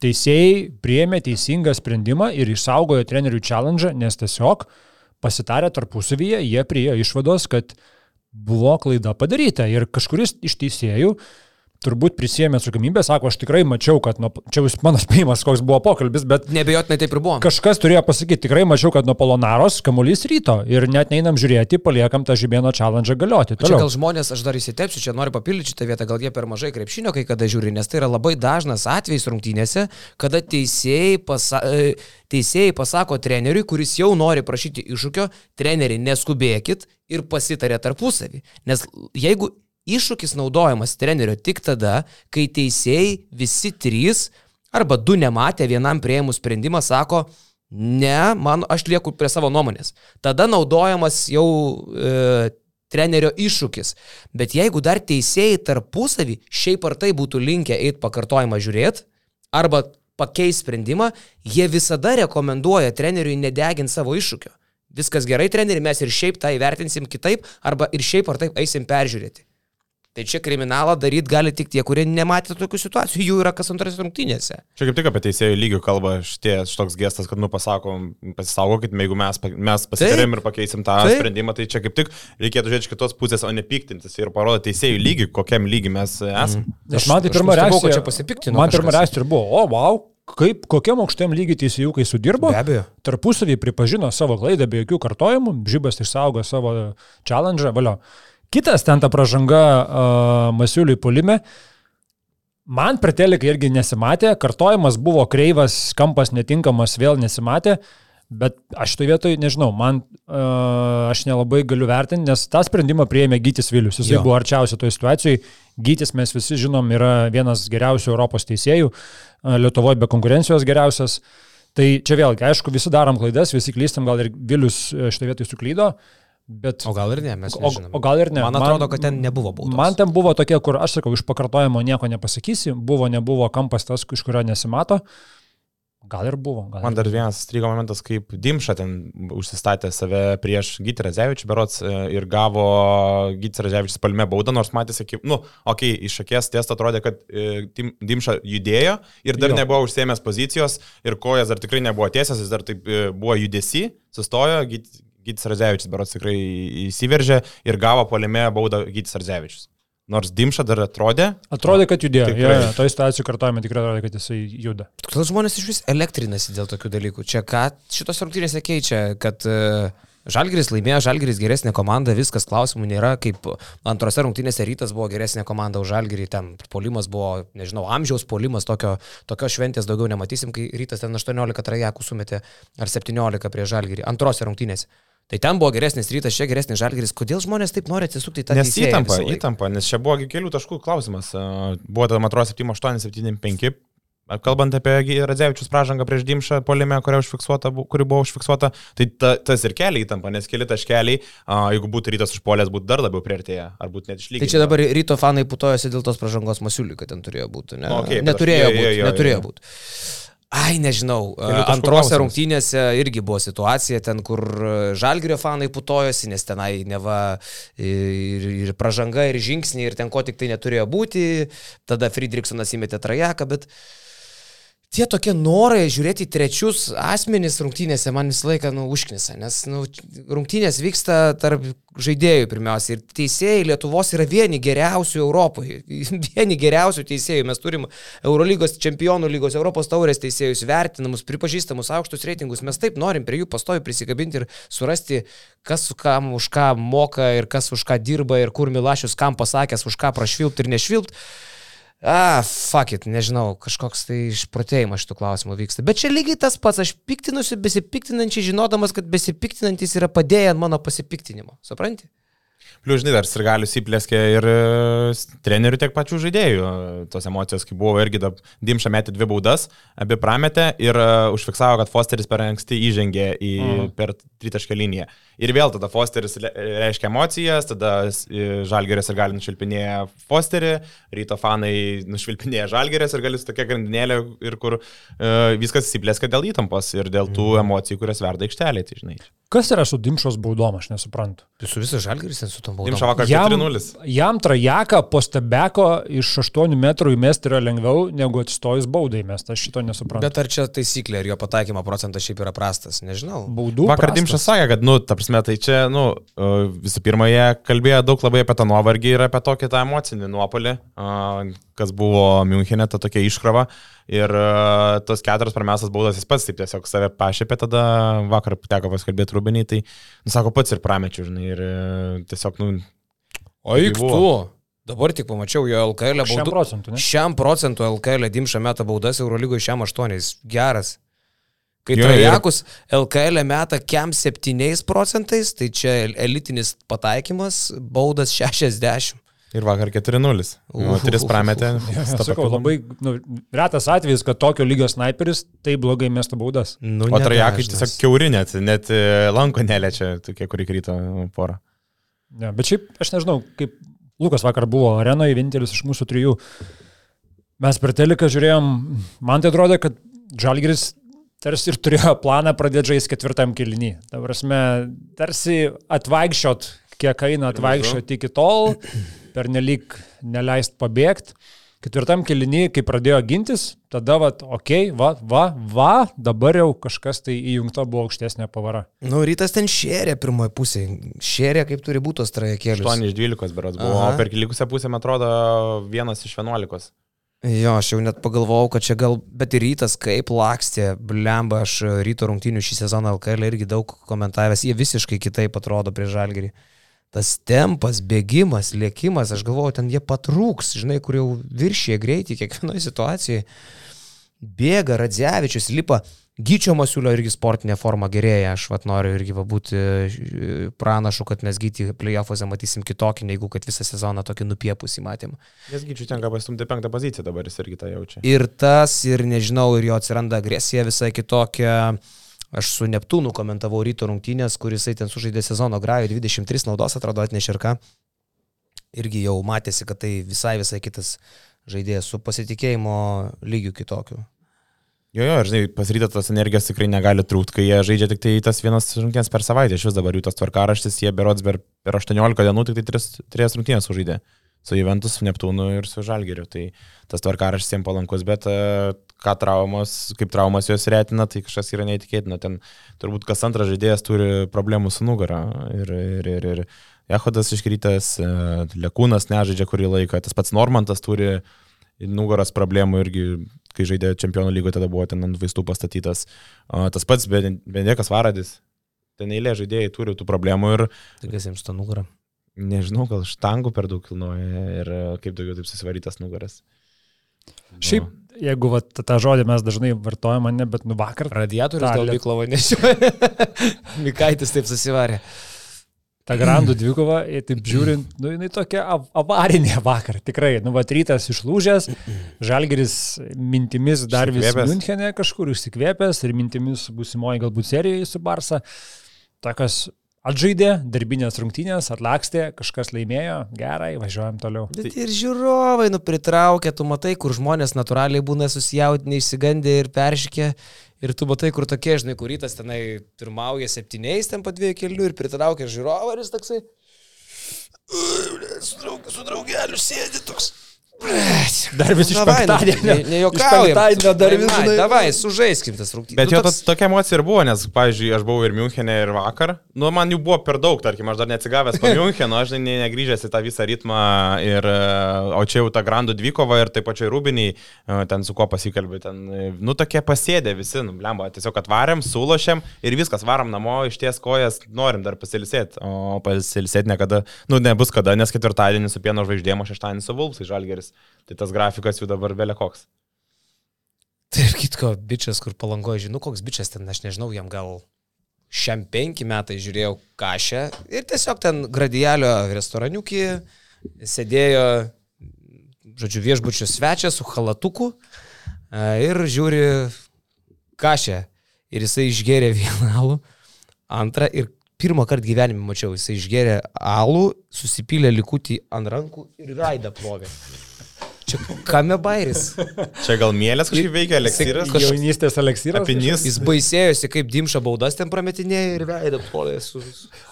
Teisėjai priėmė teisingą sprendimą ir išsaugojo trenerių challenge, nes tiesiog pasitarę tarpusavyje, jie priejo išvados, kad buvo klaida padaryta. Ir kažkuris iš teisėjų turbūt prisėmė atsakomybę, sako, aš tikrai mačiau, kad nuo, čia jūs mano spėjimas, koks buvo pokalbis, bet... Nebejotinai taip ir buvo. Kažkas turėjo pasakyti, tikrai mačiau, kad nuo Polonaros kamuolys ryto ir net neinam žiūrėti, paliekam tą žibėno challenge galioti. Toliau. Čia gal žmonės, aš dar įsitepsiu, čia noriu papildyti šitą vietą, gal jie per mažai krepšinio kai kada žiūri, nes tai yra labai dažnas atvejis rungtynėse, kada teisėjai, pasa, e, teisėjai pasako treneriui, kuris jau nori prašyti iššūkio, treneri, neskubėkit ir pasitarė tarpusavį. Nes jeigu iššūkis naudojamas trenerio tik tada, kai teisėjai visi trys arba du nematė vienam prieimų sprendimą, sako, ne, man, aš lieku prie savo nuomonės. Tada naudojamas jau e, trenerio iššūkis. Bet jeigu dar teisėjai tarpusavį šiaip ar tai būtų linkę eiti pakartojimą žiūrėti, arba pakeis sprendimą, jie visada rekomenduoja treneriui nedeginti savo iššūkio. Viskas gerai, treneri, mes ir šiaip tą įvertinsim kitaip, arba ir šiaip ar taip eisim peržiūrėti. Tai čia kriminalą daryti gali tik tie, kurie nematė tokių situacijų, jų yra kas antras rungtynėse. Čia kaip tik apie teisėjų lygių kalba šitie šitoks gestas, kad, nu, pasakom, pasisaugokit, jeigu mes, mes pasitarėm ir pakeisim tą Taip. sprendimą, tai čia kaip tik reikėtų žiūrėti iš kitos pusės, o ne piktintis ir parodyti teisėjų lygį, kokiam lygiui mes esame. Mm. Aš man tai pirmą reakciją. Man pirmą reakciją ir buvo, o, wow, kaip, kokiam aukštam lygiai teisėjukai sudirbo. Be abejo. Tarpusavį pripažino savo klaidą be jokių kartojimų, Žibas išsaugo savo challenge, valio. Kitas ten ta pažanga uh, Masiuliui polime. Man per teleką irgi nesimatė, kartojimas buvo kreivas, kampas netinkamas, vėl nesimatė, bet aš šitoje vietoje nežinau, man uh, aš nelabai galiu vertinti, nes tą sprendimą prieėmė Gytis Vilius, jis buvo arčiausiai toje situacijoje. Gytis mes visi žinom yra vienas geriausių Europos teisėjų, Lietuvoje be konkurencijos geriausias. Tai čia vėlgi, aišku, visi darom klaidas, visi klystam, gal ir Vilius šitoje vietoje suklydo, uh, Bet, o gal ir ne, mes nežinome. O, o gal ir ne. Man atrodo, man, kad ten nebuvo baudos. Man ten buvo tokie, kur aš sakau, iš pakartojimo nieko nepasakysi, buvo, nebuvo kampas tas, iš kurio nesimato. Gal ir buvo. Gal man dar vienas strygo momentas, kaip Dimša ten užsistatė save prieš Gytį Radzevičių berots e, ir gavo Gytis Radzevičius palme baudą, nors matėsi, kaip, nu, okei, okay, iš akies testą atrodė, kad e, Dimša judėjo ir dar jo. nebuvo užsėmęs pozicijos ir kojas dar tikrai nebuvo tiesias, jis dar taip e, buvo judesi, sustojo, Gytis Radzevičius berots tikrai įsiveržė ir gavo polime baudą Gytis Radzevičius. Nors Dimša dar atrodė. Atrodė, kad judėjo. Tikrai. Ja, toje situacijoje kartuojame tikrai atrodė, kad jisai juda. Kodėl žmonės iš vis elektrinasi dėl tokių dalykų? Čia ką šitos rungtynėse keičia, kad uh, Žalgiris laimėjo, Žalgiris geresnė komanda, viskas klausimų nėra, kaip antrose rungtynėse rytas buvo geresnė komanda už Žalgirį, ten polimas buvo, nežinau, amžiaus polimas, tokio, tokios šventės daugiau nematysim, kai rytas ten 18 trajakų sumetė ar 17 prie Žalgirį, antrose rungtynėse. Tai ten buvo geresnis rytas, čia geresnis žalgeris. Kodėl žmonės taip nori atsisukti į tą Nes įtampa, įtampa, nes čia buvo kelių taškų klausimas. Buvo tada, man atrodo, 7-8, 7-5. Kalbant apie Radzevičius pražangą prieš Dimšą polime, kuri, kuri buvo užfiksuota, tai ta, tas ir kelia įtampa, nes keli taškeliai, a, jeigu būtų rytas užpolės, būtų dar labiau priartėję, ar būtų net išlygę. Tai čia dabar ryto fanai putojasi dėl tos pražangos masiuliui, kad ten turėjo būti. Ne? Okay, neturėjo būti. Neturėjo būti. Ai, nežinau. Antrose rungtynėse irgi buvo situacija ten, kur e, žalgerio fanai putojosi, nes tenai neva ir, ir pražanga, ir žingsniai, ir ten ko tik tai neturėjo būti. Tada Friedrichsonas įmetė trajeką, bet... Uh, tie tokie norai žiūrėti trečius asmenys rungtynėse man visą laiką nu, užknisa, nes nu, rungtynės vyksta tarp žaidėjų pirmiausia ir teisėjai Lietuvos yra vieni geriausių Europoje, [laughs] vieni geriausių teisėjų. Mes turim Eurolygos čempionų lygos, Europos taurės teisėjus vertinamus, pripažįstamus aukštus reitingus. Mes taip norim prie jų pastovi prisikabinti ir surasti, kas kam už ką moka ir kas už ką dirba ir kur Milašius kam pasakęs, už ką prašvilpti ir nešvilpti. A, fuck it, nežinau, kažkoks tai išprotėjimas šitų klausimų vyksta. Bet čia lygiai tas pats, aš piktinusi besipiktinančiai, žinodamas, kad besipiktinantis yra padėję ant mano pasipiktinimo. Supranti? Plius, žinai, dar ir galius įplėskė ir e, trenerių tiek pačių žaidėjų. Tos emocijos, kai buvo irgi Dimša metė dvi baudas, abi prametė ir uh, užfiksavo, kad Fosteris per anksti įžengė į, mm. per tritaškę liniją. Ir vėl tada Fosteris reiškia emocijas, tada e, Žalgeris ir gali nušvilpinėja Fosterį, ryto fanai nušvilpinėja Žalgeris ir gali su tokia grandinėlė ir kur uh, viskas įsiplėskė dėl įtampos ir dėl tų mm. emocijų, kurias verda aikštelė, tai žinai. Kas yra su Dimšos baudom, aš nesuprantu. Tai su visas Žalgeris su tom baudom. Dimša vakar 4-0. Jam, jam trajeką po stebeko iš 8 metrų įmesti yra lengviau negu atstojus baudai įmesti, aš šito nesuprantu. Bet ar čia taisyklė ir jo pataikymo procentas šiaip yra prastas, nežinau. Baudų. Vakar Dimšas sakė, kad, nu, ta prasme, tai čia, nu, visų pirma, jie kalbėjo daug labai apie tą nuovargį ir apie tokį tą emocinį nuopolį, kas buvo Münchenė, ta tokia iškrova. Ir uh, tos keturios pirmiausias baudas jis pats taip tiesiog save pašėpė, tada vakar teko paskalbėti Rubinį, tai, nu, sako, pats ir pramečiau, žinai, ir uh, tiesiog, nu... O juk tu, dabar tik pamačiau jo LKL baudą. Šiam procentu, ne? Šiam procentu LKL dimša meta baudas Eurolygoje šiam aštuoniais. Geras. Kai Trajakus LKL meta kiam 7 procentais, tai čia elitinis pataikymas, baudas 60. Ir vakar 4-0. Nu, 3 prametė. [laughs] Sakau, labai nu, retas atvejis, kad tokio lygio sniperis taip blogai mėsto baudas. Nu, o trajakai tiesiog keuri net, net e, lanko neliečia, tokie, kurį kryto porą. Ja, bet šiaip, aš nežinau, kaip Lukas vakar buvo arenoje, vienintelis iš mūsų trijų. Mes per teliką žiūrėjom, man tai atrodė, kad Žalgiris tarsi ir turėjo planą pradėti žaisti ketvirtam kilinį. Ta prasme, tarsi atvaikščiot, kiek eina atvaikščiot iki tol, per nelik neleist pabėgti. Ketvirtam kilinį, kai pradėjo gintis, tada, va, okei, okay, va, va, va, dabar jau kažkas tai įjungta buvo aukštesnė pavara. Nu, rytas ten šėrė pirmoji pusė. Šėrė kaip turi būti tos trajekėlės. 8 iš 12 berods buvo, Aha. o per likusią pusę, man atrodo, vienas iš 11. Jo, aš jau net pagalvojau, kad čia gal, bet ir rytas kaip lakstė, blemba, aš ryto rungtinių šį sezoną LKL irgi daug komentavęs, jie visiškai kitaip atrodo prie žalgerį tas tempas, bėgimas, lėkimas, aš galvoju, ten jie patrūks, žinai, kur jau viršė greitį kiekvienoje situacijoje. Bėga, Radzevičius lipa, Gyčio Masiulio irgi sportinė forma gerėja, aš vat noriu irgi va, būti e, pranašu, kad mes Gytį playoffuose matysim kitokį, negu kad visą sezoną tokį nupiepusį matėm. Nes Gyčiui tenka pastumti penktą poziciją dabar, jis irgi tą jaučia. Ir tas, ir nežinau, ir jo atsiranda agresija visai kitokia. Aš su Neptūnu komentavau ryto rungtynės, kuris ten sužaidė sezono grajų 23 naudos, atrodo atnešė ir ką. Irgi jau matėsi, kad tai visai visai kitas žaidėjas su pasitikėjimo lygiu kitokiu. Jo, jo, žinai, pasiryta tos energijos tikrai negali trūkti, kai jie žaidžia tik tai tas vienas rungtynės per savaitę. Iš vis dabar jų tas tvarkaraštis, jie berods per, per 18 dienų tik tai 3, 3 rungtynės sužaidė. Su Juventus, Neptūnu ir su Žalgeriu. Tai tas tvarkaraštis jiems palankus, bet ką traumos, kaip traumos juos retina, tai kažkas yra neįtikėtina. Ten turbūt kas antras žaidėjas turi problemų su nugara. Ir, ir, ir, ir Ehodas iškrytas, e, Lekūnas nežaidžia kurį laiką, tas pats Normantas turi nugaros problemų irgi, kai žaidė čempionų lygoje, tada buvo ten ant vaistų pastatytas. Tas pats Bendekas Varadis, ten eilė žaidėjai turi tų problemų ir... Tai kas jiems to nugarą? Nežinau, gal štangų per daug kilnoja ir kaip daugiau taip susivarytas nugaras. Šiaip, jeigu va, tą žodį mes dažnai vartojame, ne, bet nu vakar. Radiatorius gal Miklovo nešioja. [laughs] Mikaitis taip susivarė. Ta grandų dvikova, taip žiūrint, nu, jinai tokia avarinė vakar, tikrai. Nu, va, rytas išlūžęs, žalgeris mintimis dar vis Münchenė kažkur užsikvėpęs ir mintimis būsimoji galbūt serijoje su Barsa. Tokios Atžaidė, darbinės rungtynės, atlakstė, kažkas laimėjo, gerai, važiuojam toliau. Bet ir žiūrovai, nu, pritraukia, tu matai, kur žmonės natūraliai būna susijaudinę, išsigandę ir peršykė. Ir tu matai, kur tokie, žinai, kurytas tenai pirmauja septyniais, ten po dviejų kelių ir pritraukia žiūrovą ir jis toksai... Su, draug, su draugeliu sėdi toks. Dar vis iš penktadienio. Nejuokauju. Penktadienio dar vis. Na, davai, sužaiskim tas rungtynės. Bet nu, jo toks... tokia emocija ir buvo, nes, pavyzdžiui, aš buvau ir Münchenė, ir vakar. Nu, man jų buvo per daug, tarkim, aš dar neatsigavęs po [laughs] Müncheno, aš ne, negrįžęs į tą visą ritmą. Ir, o čia jau ta Grandų dvikova ir taip pačiai Rūbiniai, e, ten su kuo pasikalbė, ten, e, nu, tokie pasėdė visi, nu, blemba, tiesiog atvarėm, sulošėm ir viskas, varom namo, iš ties kojas, norim dar pasilisėti. O pasilisėti niekada, nu, nebus kada, nes ketvirtadienį su pieno žvaigždėm, o šeštadienį su Vulfsai Žalgeris žalgeris. Tai tas grafikas jų dabar vėlė koks. Taip, kitko, bičias, kur palangoja, žinau, koks bičias ten, aš nežinau, jam gal šiam penki metai žiūrėjau kažę ir tiesiog ten gradialio restoraniukį sėdėjo, žodžiu, viešbučio svečias su halatuku ir žiūri kažę. Ir jisai išgėrė vieną alų, antrą ir pirmą kartą gyvenime mačiau, jisai išgėrė alų, susipylė likutį ant rankų ir raidą plovė. Čia kame bairis. Čia gal mėlės kažkaip veikia, eleksyras. Kažkoks jaunystės eleksyras. Apinys. Jis baisėjosi, kaip dimša baudas ten prametinėjo ir veidą polė su...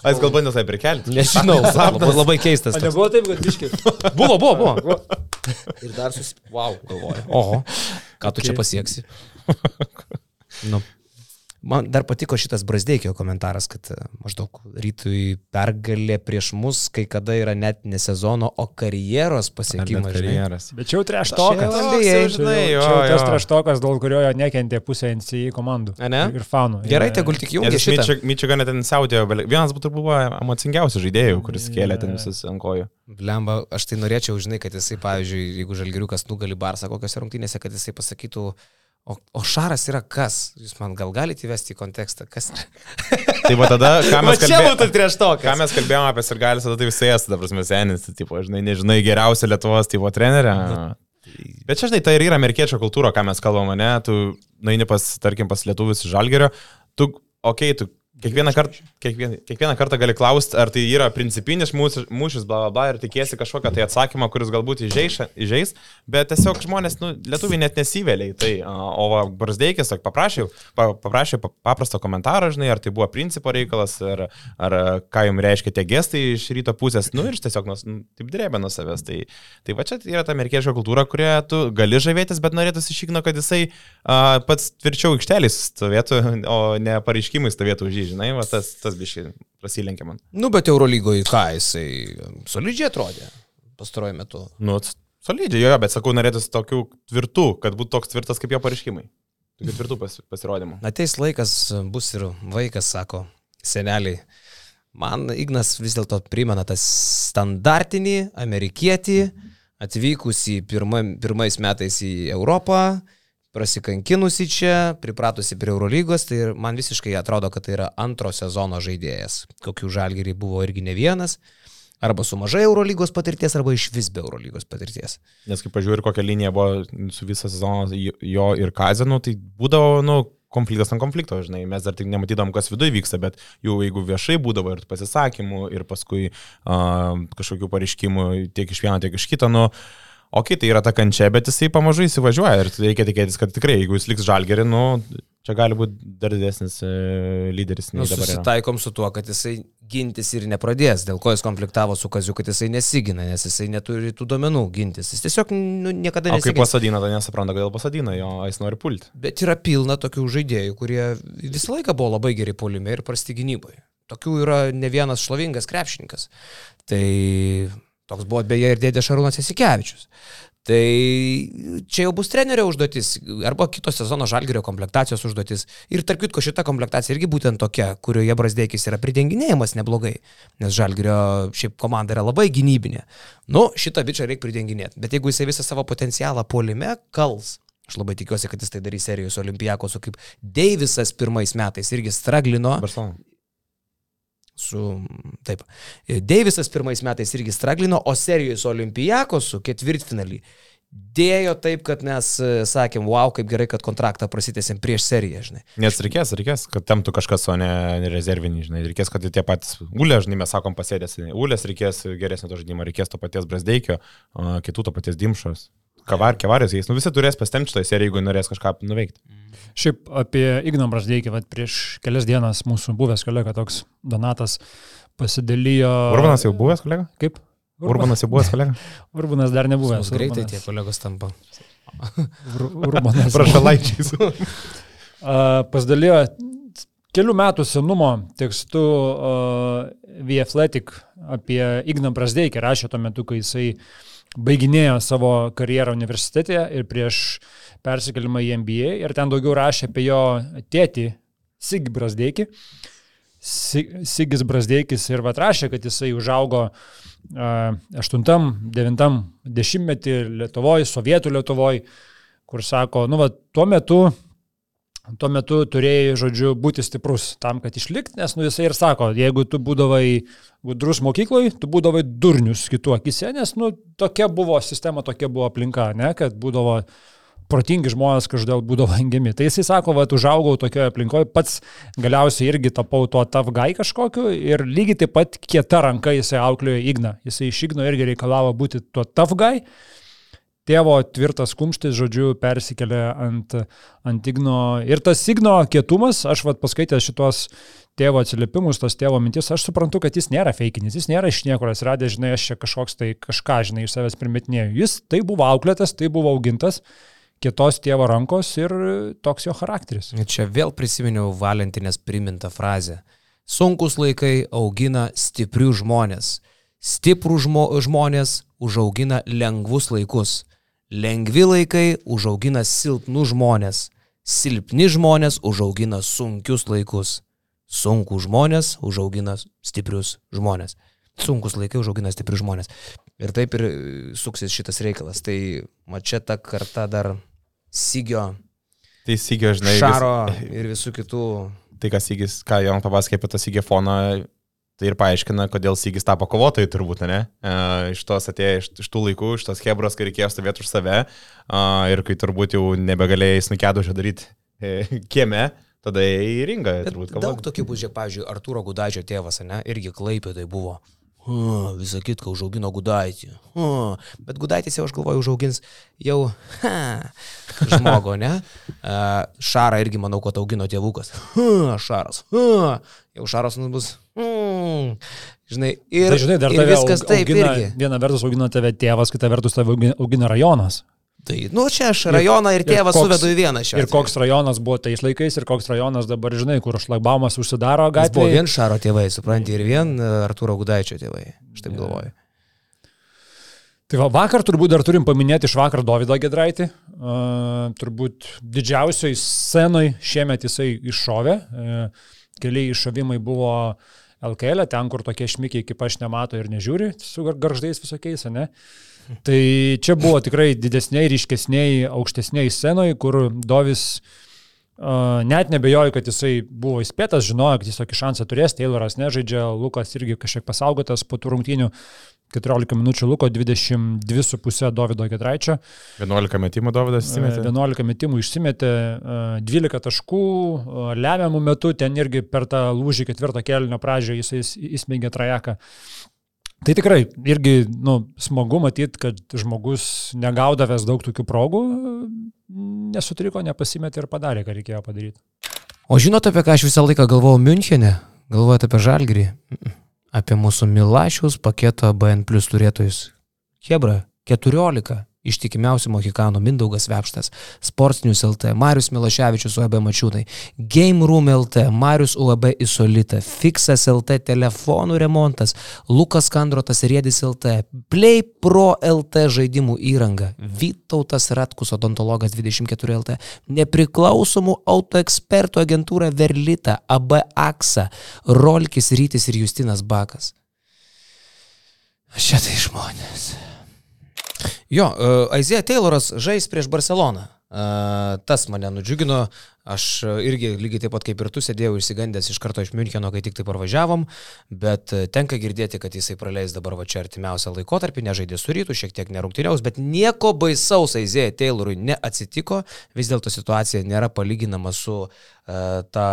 A, jis gal bandė tai prikelti? Nežinau, [laughs] labai, labai keistas. Ar nebuvo taip, kad biški? buvo, buvo, buvo. Ir dar sus... Wow, galvoju. Oho, ką tu okay. čia pasieksi? [laughs] nu. Man dar patiko šitas Brasdeikio komentaras, kad e, maždaug rytui pergalė prieš mus kai kada yra net ne sezono, o karjeros pasiekimas. Karjeras. Bet čia jau treštokas. Žinai, jo, čia jau treštokas, dėl kurio nekentė pusė NCI komandų. A, ne? Ir fanų. Gerai, tegul tik šitą. Mičiganė ten siautėjo, vienas būtų buvo emocingiausių žaidėjų, kuris kėlė ten visus ant kojų. Blemba, aš tai norėčiau, žinai, kad jisai, pavyzdžiui, jeigu žalgiriukas nugali Barsą kokiose rungtynėse, kad jisai pasakytų, O, o šaras yra kas? Jūs man gal galite įvesti į kontekstą, kas yra? tai va tada, ką [laughs] mes kalbėjome. Ką mes kalbėjome apie Sirgalis, tada tai visai esu, dabar mes senis, tai, tipo, žinai, nežinai, geriausia Lietuvos tipo trenerė. Bet čia, žinai, tai ir yra amerikiečio kultūra, ką mes kalbame, ne? Tu naini pas, tarkim, pas lietuvius iš Žalgerio, tu, okei, okay, tu Kiekvieną, kart, kiekvieną, kiekvieną kartą gali klausti, ar tai yra principinis mūšis, mūšis bla bla bla, ir tikėsi kažkokią tai atsakymą, kuris galbūt įžeis, įžeis bet tiesiog žmonės, nu, lietuviai net nesivėliai. Tai, o va, Brasdeikis paprašė, paprašė paprasto komentaro, žinai, ar tai buvo principo reikalas, ar, ar ką jums reiškia tie gestai iš ryto pusės, nu ir tiesiog nu, taip drebė nuo savęs. Tai, tai va čia yra ta amerikiečių kultūra, kurioje tu gali žavėtis, bet norėtųsi išigno, kad jisai a, pats tvirčiau aikštelės stovėtų, o ne pareiškimai stovėtų už jį žinai, va, tas, tas biškai prasilenkė man. Nu, bet Eurolygoje ką jisai solidžiai atrodė pastaruoju metu. Nu, solidžiai, jo, bet sakau, norėtųsi tokių tvirtų, kad būtų toks tvirtas kaip jo pareiškimai. Tokių tvirtų pas, pasirodymų. Ateis laikas, bus ir vaikas, sako seneliai. Man Ignas vis dėlto primena tas standartinį amerikietį, atvykusį pirma, pirmais metais į Europą, prasikankinusi čia, pripratusi prie Eurolygos, tai man visiškai atrodo, kad tai yra antro sezono žaidėjas, kokių žalgerį buvo irgi ne vienas. Arba su mažai Eurolygos patirties, arba iš vis be Eurolygos patirties. Nes kai pažiūrėjau, kokia linija buvo su visą sezoną jo ir Kazinu, tai būdavo, nu, konfliktas ant konflikto, žinai, mes dar tik nematydom, kas viduje vyksta, bet jau jeigu viešai būdavo ir pasisakymų, ir paskui uh, kažkokių pareiškimų tiek iš vieno, tiek iš kito, nu, uh, ok, tai yra ta kančia, bet jisai pamažu įsivažiuoja ir reikia tikėtis, kad tikrai, jeigu jis liks žalgerį, nu, čia gali būti dar didesnis e, lyderis. Nu, susitaikom su tuo, kad jisai gintis ir nepradės, dėl ko jis konfliktavo su Kaziu, kad jisai nesigina, nes jisai neturi tų duomenų gintis. Jis tiesiog nu, niekada nesigina. O kai pasadina, tai nesupranta, kodėl pasadina, jo jis nori pulti. Bet yra pilna tokių žaidėjų, kurie visą laiką buvo labai geri polime ir prasti gynyboje. Tokių yra ne vienas šlovingas krepšininkas. Tai Toks buvo beje ir dėdė Šarūnas Esikevičius. Tai čia jau bus trenerio užduotis arba kito sezono žalgerio komplektacijos užduotis. Ir tarp kitko šita komplektacija irgi būtent tokia, kurioje Brasdeikis yra pridenginėjimas neblogai, nes žalgerio šiaip komanda yra labai gynybinė. Nu, šitą bičią reikia pridenginėti. Bet jeigu jisai visą savo potencialą polime kals, aš labai tikiuosi, kad jis tai darys serijos olimpijakos, kaip Deivisas pirmais metais irgi straglino. Barcelona su, taip, Deivisas pirmais metais irgi straglino, o serijoje su Olimpijakosu ketvirtfinalį dėjo taip, kad mes e, sakėm, wow, kaip gerai, kad kontraktą prasitėsim prieš seriją, žinai. Nes reikės, reikės, kad temtų kažkas, o ne rezervinį, žinai, reikės, kad tie patys ulė, žinai, mes sakom pasėdės, ulės reikės geresnio to žaidimo, reikės to paties Brasdeikio, kitų to paties Dimšos, Kavar, Kevarės, jais, nu visi turės pastemti šitą seriją, jeigu norės kažką nuveikti. Šiaip apie Igną Braždeikį, prieš kelias dienas mūsų buvęs kolega toks Donatas pasidalijo. Urbanas jau buvęs kolega? Kaip? Urbanas, Urbanas jau buvęs kolega? Urbanas dar nebuvęs. Greitai tie kolegos tampa. Urbanas. Prašalaičiais. [laughs] pasidalijo kelių metų senumo tekstu uh, The Athletic apie Igną Brasdeikį rašė tuo metu, kai jisai uh, baiginėjo savo karjerą universitete ir prieš persikelimą į MBA ir ten daugiau rašė apie jo tėtį Sig Brasdeikį. Sigis Brasdeikis ir atrašė, kad jisai užaugo 8-9 dešimtmetį Lietuvoje, Sovietų Lietuvoje, kur sako, nu, va, tuo metu tuo metu turėjai, žodžiu, būti stiprus tam, kad išlikti, nes, nu, jisai ir sako, jeigu tu būdavai gudrus mokykloje, tu būdavai durnius kitų akise, nes, nu, tokia buvo sistema, tokia buvo aplinka, ne, kad būdavo protingi žmonės kažkodėl būdavo engiami. Tai jisai sako, va, užaugau tokioje aplinkoje, pats galiausiai irgi tapau tuo tavgai kažkokiu ir lygiai taip pat kieta ranka jisai auklėjo Igną. Jisai iš Igno irgi reikalavo būti tuo tavgai tėvo tvirtas kumštis, žodžiu, persikėlė ant, ant Igno. Ir tas Igno kietumas, aš vad paskaitęs šitos tėvo atsiliepimus, tos tėvo mintis, aš suprantu, kad jis nėra feikinis, jis nėra iš niekur atsiradęs, žinai, aš čia kažkoks tai kažką, žinai, iš savęs primetinėjau. Jis tai buvo auklėtas, tai buvo augintas kietos tėvo rankos ir toks jo charakteris. Čia vėl prisiminiau Valentinės primintą frazę. Sunkus laikai augina stiprių žmonės. Stiprų žmo žmonės užaugina lengvus laikus. Lengvi laikai užaugina silpnus žmonės, silpni žmonės užaugina sunkius laikus, sunkų žmonės užaugina stiprius žmonės. Sunkus laikai užaugina stiprius žmonės. Ir taip ir suksis šitas reikalas. Tai mačia ta karta dar Sygio. Tai Sygio, žinai. Šaro vis... ir visų kitų. Tai kas Sygis, ką jau papasakė apie tą Sygio foną, Tai ir paaiškina, kodėl Sygis tapo kovotojai turbūt, ne? E, iš tos atėjo iš, iš tų laikų, iš tos hebros, kai reikėjo stovėti už save e, ir kai turbūt jau nebegalėjai snukedų daryti e, kieme, tada į ringą turbūt kalba. Daug tokių bus, pavyzdžiui, Arturo Gudaičio tėvas, ne, irgi klaipė tai buvo. Uh, visą kitką užaugino Gudaitį. Uh, bet Gudaitis jau, aš galvoju, užaugins jau ha, žmogų, ne? Uh, šarą irgi manau, kad augino tėvukas. Uh, šaras. Uh, jau šaras nu bus. Mm, žinai, ir, tai, žinai, dar ir viskas aug, taip augina, irgi. Viena vertus augina tave tėvas, kita vertus tave augina, augina rajonas. Tai, nu, čia aš rajoną ir, ir tėvą koks, suvedu į vieną šią. Ir koks rajonas buvo tais laikais, ir koks rajonas dabar, žinai, kur šlagbaumas užsidaro gatvėje. Buvo vien Šaro tėvai, supranti, ir vien e, Arturo Gudaičio tėvai, aš taip galvoju. Tai va, vakar turbūt dar turim paminėti iš vakar Davidą Gedraitį. Uh, turbūt didžiausioj scenoj šiemet jisai iššovė. Uh, keliai iššovimai buvo LKL, e, ten, kur tokie šmikiai kaip aš nemato ir nežiūri, su garždais visokiais, ne? Uh, Tai čia buvo tikrai didesniai, ryškesniai, aukštesniai scenoje, kur Dovis uh, net nebejoju, kad jisai buvo įspėtas, žinojo, kad jis tokį šansą turės, Tayloras nežaidžia, Lukas irgi kažkiek pasaugotas po tų rungtynių. 14 minučių Luko, 22,5 Davido Gedraičio. 11 metimų Davidas įsimetė. 11 metimų išsimetė, 12 taškų, lemiamų metų, ten irgi per tą lūžį ketvirtą kelnio pradžią jisai įsmeigė trajeką. Tai tikrai irgi nu, smagu matyti, kad žmogus negaudavęs daug tokių progų, nesutriko, nepasimetė ir padarė, ką reikėjo padaryti. O žinote, apie ką aš visą laiką galvojau Münchenė? Galvojate apie Žalgirį? Apie mūsų Milašiaus paketo BN plus turėtojus. Hebra, 14 ištikimiausių mohikanų Mindaugas Vepštas, Sportsnius LT, Marius Miloševičius UAB Mačiūnai, Game Room LT, Marius UAB Isolita, Fixas LT telefonų remontas, Lukas Kandrotas Riedis LT, Play Pro LT žaidimų įranga, Vytautas Ratkus odontologas 24 LT, nepriklausomų autoekspertų agentūra Verlita, AB AXA, Rolkis Rytis ir Justinas Bakas. Šitai žmonės. Jo, uh, Aizėja Tayloras žais prieš Barceloną. Uh, tas mane nudžiugino, aš irgi lygiai taip pat kaip ir tu sėdėjau išsigandęs iš karto iš Müncheno, kai tik tai parvažiavom, bet tenka girdėti, kad jisai praleis dabar va čia artimiausią laikotarpį, nežaidė su rytų, šiek tiek nerungtyniaus, bet nieko baisaus Aizėja Taylorui neatsitiko, vis dėlto situacija nėra palyginama su uh, ta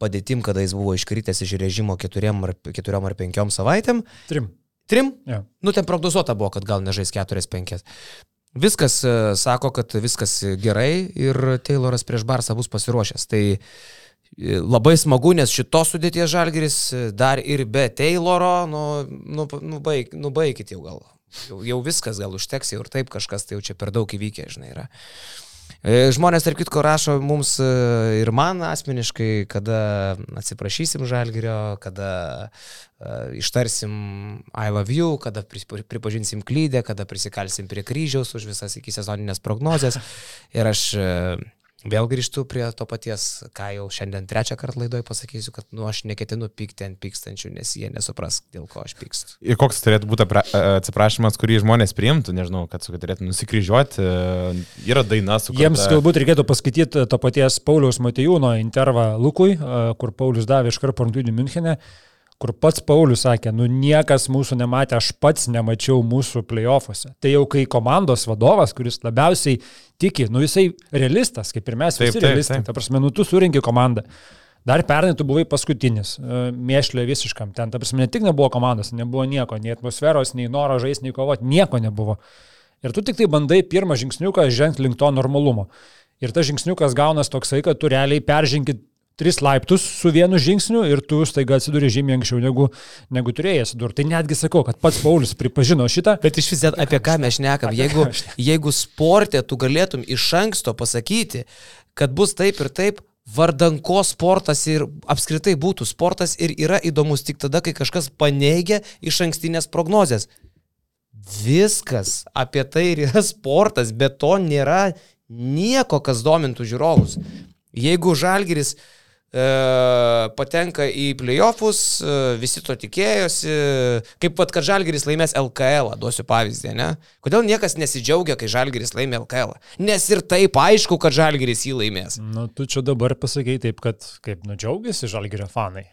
padėtim, kada jis buvo iškritęs iš režimo keturiom ar, keturiom ar penkiom savaitėm. Trim. Trim? Ja. Nu, ten prognozuota buvo, kad gal nežais 4-5. Viskas uh, sako, kad viskas gerai ir Tayloras prieš Barsą bus pasiruošęs. Tai uh, labai smagu, nes šitos sudėties žalgeris e, dar ir be Tayloro, nu, nu, nubaig, nubaigit jau gal. Jau, jau viskas gal užteks, jau ir taip kažkas tai jau čia per daug įvykę, žinai, yra. E, žmonės, tarp kitko, rašo mums e, ir man asmeniškai, kada atsiprašysim žalgerio, kada uh, ištarsim I love you, kada pripažinsim klydę, kada prisikalsim prie kryžiaus už visas iki sezoninės prognozes. Ir aš Vėl grįžtu prie to paties, ką jau šiandien trečią kartą laidoje pasakysiu, kad nu, aš neketinu pykti ant pykstančių, nes jie nesupras, dėl ko aš pykstu. Ir koks turėtų būti atsiprašymas, kurį žmonės priimtų, nežinau, kad su kad turėtų nusikryžiuoti, yra daina su kuria. Jiems galbūt reikėtų paskaityti to paties Pauliaus Matejūno intervą Lukui, kur Paulius davė iš karto rungtynių Münchenė kur pats Paulius sakė, nu niekas mūsų nematė, aš pats nemačiau mūsų playoffuose. Tai jau kai komandos vadovas, kuris labiausiai tiki, nu jisai realistas, kaip ir mes visi taip, realistai, taip, taip. ta prasme, nu tu surinkai komandą. Dar pernai tu buvai paskutinis, e, mėšlė visiškam. Ten, ta prasme, ne tik nebuvo komandos, nebuvo nieko, nei atmosferos, nei noro žaisti, nei kovoti, nieko nebuvo. Ir tu tik tai bandai pirmą žingsniuką žengti link to normalumo. Ir tas žingsniukas gaunas toksai, kad tu realiai peržinkit tris laiptus su vienu žingsniu ir tu staiga atsiduri žymiai anksčiau negu, negu turėjai atsidurti. Tai netgi sakau, kad pats Paulius pripažino šitą. Bet iš vis apie ką mes šnekam. Jeigu, jeigu sportė tu galėtum iš anksto pasakyti, kad bus taip ir taip, vardan ko sportas ir apskritai būtų sportas ir yra įdomus tik tada, kai kažkas paneigia iš ankstinės prognozės. Viskas apie tai ir yra sportas, bet to nėra nieko, kas domintų žiūrovus. Jeigu Žalgiris uh, patenka į playoffus, e, visi to tikėjosi, kaip pat, kad Žalgeris laimės LKL, duosiu pavyzdį, ne? Kodėl niekas nesidžiaugia, kai Žalgeris laimė LKL? Nes ir taip aišku, kad Žalgeris jį laimės. Nu, tu čia dabar pasakai taip, kad kaip nudžiaugiasi Žalgerio fanai.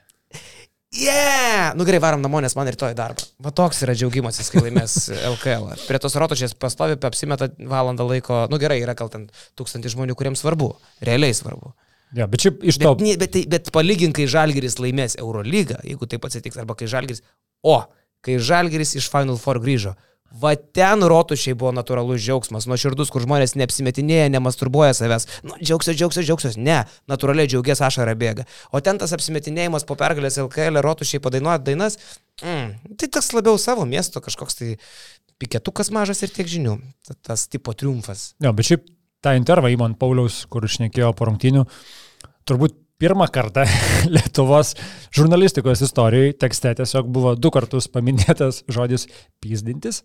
Yeah! Nu gerai, varom namo, nes man rytoj darbą. Va toks yra džiaugimasis, kai laimės [laughs] LKL. Prie tos rotošės pastovi, apsimeta valandą laiko. Nu gerai, yra gal ten tūkstantį žmonių, kuriems svarbu. Realiai svarbu. Ja, bet šiaip iš to. Bet, ne, bet, tai, bet palygink, kai Žalgeris laimės Eurolygą, jeigu taip atsitiks, arba kai Žalgeris... O, kai Žalgeris iš Final Four grįžo. Va ten rotušiai buvo natūralus džiaugsmas, nuoširdus, kur žmonės neapsimetinėja, nemasturbuoja savęs. Nu, džiaugsiu, džiaugsiu, džiaugsiu. Ne, natūraliai džiaugiasi ašara bėga. O ten tas apsimetinėjimas po pergalės LKL rotušiai padainuoja dainas, mm, tai tas labiau savo miesto kažkoks tai piketukas mažas ir tiek žinių. Tas tipo triumfas. Jo, bet šiaip tą intervą įmant Pauliaus, kur išnekėjo po rungtinių, turbūt pirmą kartą [laughs] Lietuvos žurnalistikos istorijoje tekste tiesiog buvo du kartus paminėtas žodis pyzdintis.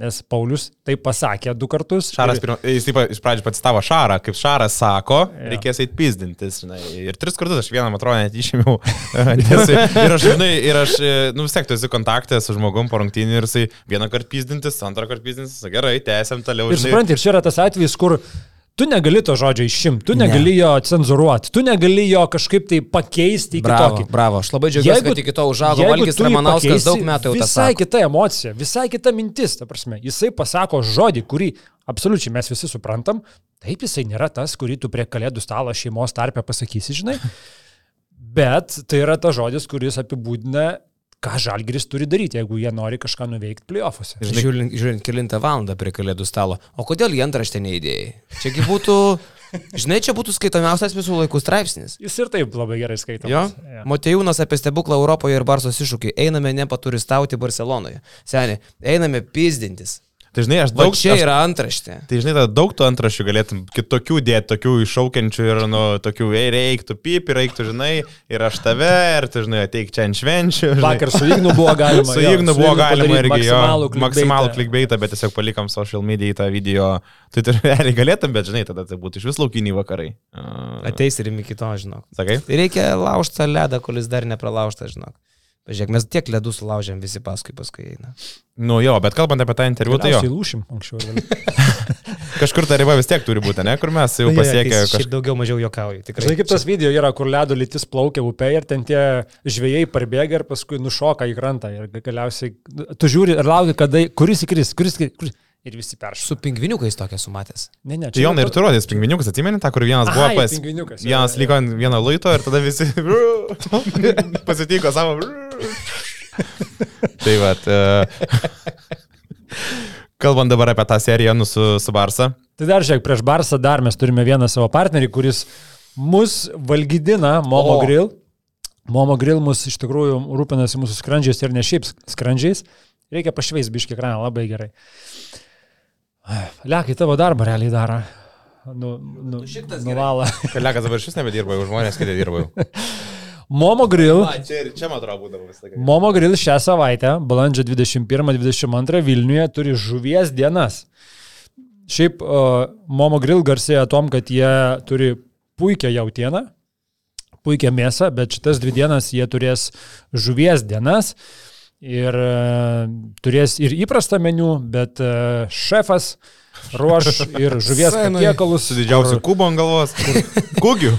Nes Paulius tai pasakė du kartus. Šaras, ir... pirma, jis taip iš pradžių pacitavo Šarą, kaip Šaras sako, ja. reikės eiti pizdintis, žinai. Ir tris kartus aš vieną, man atrodo, net išėmiau. [laughs] ir aš, žinai, ir aš, nu vis tiek tu esi kontaktė su žmogum po rungtynį ir jisai vieną kartą pizdintis, antrą kartą pizdintis, gerai, tęsiam toliau. Ir supranti, ir čia yra tas atvejis, kur Tu negali to žodžio išimti, tu negali ne. jo cenzuruoti, tu negali jo kažkaip tai pakeisti į bravo, kitokį. Bravo, aš labai džiaugiuosi, kad iki to užaugo Valgis Ramanauskas daug metų jau. Visai kita emocija, visai kita mintis, ta prasme. Jisai pasako žodį, kurį absoliučiai mes visi suprantam, taip jisai nėra tas, kurį tu prie kalėdų stalo šeimos tarpę pasakysi, žinai. [laughs] Bet tai yra tas žodis, kuris apibūdina ką Žalgiris turi daryti, jeigu jie nori kažką nuveikti playoffuose. Žinai, žiūrint, žiūrint kilintą valandą prie kalėdų stalo. O kodėl į antraštę neįdėjai? Čiagi būtų... [laughs] Žinai, čia būtų skaitomiausias visų laikų straipsnis. Jis ir taip labai gerai skaitomas. Jo? Ja. Motejūnas apie stebuklą Europoje ir Barsos iššūkį. Einame nepaturistauti Barcelonoje. Seniai, einame pizdintis. Tai žinai, aš daug... O čia yra antraštė. Tai žinai, tada daug tų antraščių galėtum kitokių dėti, tokių iššaukiančių ir, nu, tokių, ei, reiktų pip, reiktų, žinai, ir aš tave, ir tu, žinai, ateik čia ant švenčių. Žinai. Vakar su Ignu buvo galima. [laughs] su Ignu buvo galima irgi jo. Maksimalų klikbeitą, bet tiesiog palikam social media į tą video. Tai tu realiai galėtum, bet, žinai, tada tai būtų iš vis laukiniai vakarai. Uh... Ateis ir iki to, žinok. Sakai? Tai reikia laužtą ledą, kuris dar nepralaužtas, žinok. Pažiūrėk, mes tiek ledų sulaužėm visi paskui, paskui eina. Nu jo, bet kalbant apie tą interviu, tai jo. Įlūšim anksčiau. [laughs] Kažkur ta riba vis tiek turi būti, ne? Kur mes jau pasiekė. Ja, kaž... daugiau mažiau jokauju. Tikrai. Žinai, kaip tas video yra, kur ledo lytis plaukia upėje ir ten tie žvėjai parbėga ir paskui nušoka į krantą. Ir galiausiai tu žiūri ir lauki, kada, kuris įkris, kuris įkris. Kuris ir visi peršoka. Su pingviniukai tokia sumatęs. Ne, ne, čia. Jonai ir tu rodės pingviniukus, atsimeni tą, kur vienas Aha, buvo pas... Pingviniukas. Vienas liko ant vieno laito ir tada visi [laughs] [laughs] pasitiko savo. tai va. Uh, kalbant dabar apie tą seriją nu, su, su Barsa. Tai dar šiek prieš Barsą dar mes turime vieną savo partnerį, kuris mus valgydina, Momo o. Grill. Momo Grill mus iš tikrųjų rūpinasi mūsų skrandžiais ir ne šiaip skrandžiais. Reikia pašveis biški ekraną, labai gerai. Lekai tavo darbą realiai daro. Nu, nu, nuvalą. Lekas dabar šis nebedirba, jau žmonės kiti dirba. [laughs] Momo Grill. Na, čia ir čia, man atrodo, būdavo visą laiką. Momo Grill šią savaitę, balandžio 21-22 Vilniuje, turi žuvies dienas. Šiaip uh, Momo Grill garsėja tom, kad jie turi puikią jautieną, puikią mėsą, bet šitas dvi dienas jie turės žuvies dienas. Ir uh, turės ir įprastą meniu, bet uh, šefas ruoš ir [laughs] žuvies patiekalus. Su didžiausiu kubu ant galvos. Kugiu.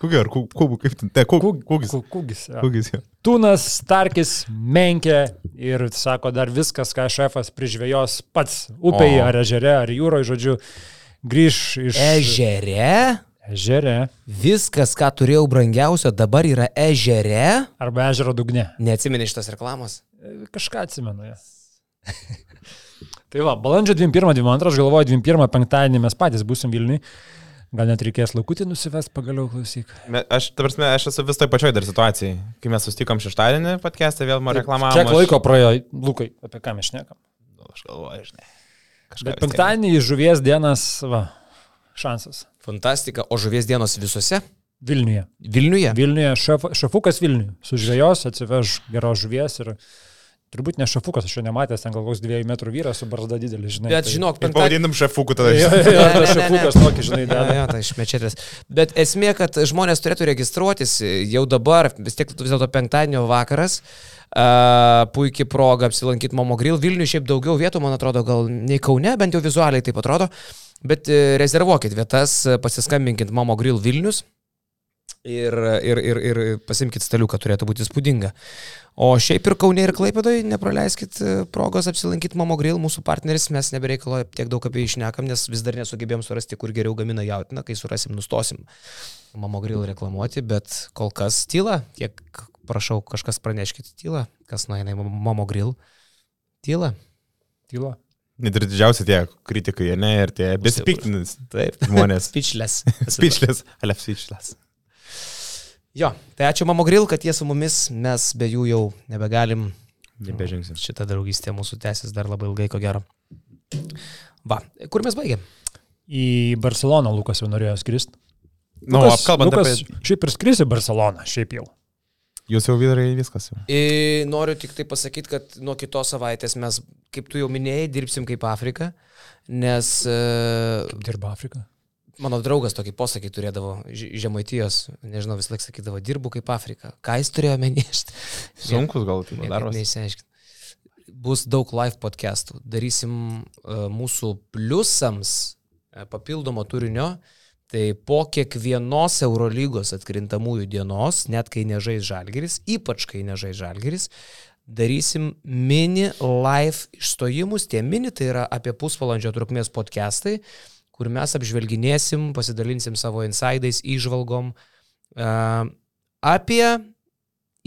Kūgį ar kūgų, kaip ten? Ne, kūgis. Kūgis. Kūgis, jo. Tūnas, Starkis, Menkė ir sako dar viskas, ką šefas prižvėjos pats upėje, ar ežere, ar jūroje, žodžiu, grįž iš... Ežere? Ežere. Viskas, ką turėjau brangiausio, dabar yra ežere? Arba ežero dugne. Neatsimeni šitos reklamos? E, kažką atsimenu, jas. [laughs] tai va, balandžio 21-22, aš galvoju, 21 penktadienį mes patys būsim Vilniui. Gal net reikės laukutį nusivest pagaliau klausyk. Aš, prasme, aš esu vis toj pačioj dar situacijai. Kai mes sustikom šeštadienį podcast'e, vėl man reklamavom. Kiek laiko praėjo, Lukai, apie ką mes šnekam? Nu, aš galvoju, žinai. Bet penktadienį žuvies dienas, va, šansas. Fantastika, o žuvies dienos visose? Vilniuje. Vilniuje? Vilniuje, šef, šefukas Vilniuje. Sužvėjos, atsiveš geros žuvies ir... Turbūt ne šafukas, aš jo nematęs, ten gal koks dviejų metrų vyras su barzda didelis, žinai. Bet tai... žinok, penktadienį... Pavadinam šafuku tada. Jo, jo, jo, tas šafukas tokį, žinai, dar. Jo, tai išmečėtės. Bet esmė, kad žmonės turėtų registruotis jau dabar, vis tiek vis dėlto penktadienio vakaras. Uh, puikiai proga apsilankyti Momo Grill. Vilnių šiaip daugiau vietų, man atrodo, gal nei Kaune, bent jau vizualiai taip atrodo. Bet rezervuokit vietas, pasiskambinkit Momo Grill Vilnius. Ir, ir, ir, ir pasimkite staliuką, turėtų būti įspūdinga. O šiaip ir Kaunė ir Klaipėdoj nepraleiskit e, progos apsilankyti Mamo Grill, mūsų partneris, mes nebereikalo tiek daug apie jį išnekam, nes vis dar nesugebėjom surasti, kur geriau gamina jautiną, kai surasim, nustosim Mamo Grill reklamuoti, bet kol kas tyla, kiek prašau, kažkas praneškite tylą, kas nueina į Mamo Grill. Tyla. Tyla. Net ir didžiausi tie kritikai, ne, ir tie besipiktinus. Taip, žmonės. [laughs] Speechless. speechless. Alef speechless. Jo, tai ačiū Mamo Grill, kad jie su mumis, mes be jų jau nebegalim. Nebežingsim. Šitą draugystę mūsų tęsis dar labai ilgai, ko gero. Va, kur mes baigėm? Į Barceloną Lukas jau norėjo skristi. Na, nu, apkalbant Lukas, apie... Šiaip ir skrisi Barceloną, šiaip jau. Jūs jau vyrai viskas jau. I, noriu tik tai pasakyti, kad nuo kitos savaitės mes, kaip tu jau minėjai, dirbsim kaip Afrika, nes... Kaip dirba Afrika? Mano draugas tokį posakį turėdavo žemaitijos, nežinau, vis laik sakydavo, dirbu kaip Afrika. Ką jis turėjo menėšti? [laughs] Sunkus gal tai darbas. Neįsiaiškinti. Bus daug live podcastų. Darysim uh, mūsų pliusams uh, papildomo turinio. Tai po kiekvienos Eurolygos atkrintamųjų dienos, net kai nežais žalgeris, ypač kai nežais žalgeris, darysim mini live išstojimus. Tie mini tai yra apie pusvalandžio trukmės podcastai, kur mes apžvelginėsim, pasidalinsim savo insidais, įžvalgom apie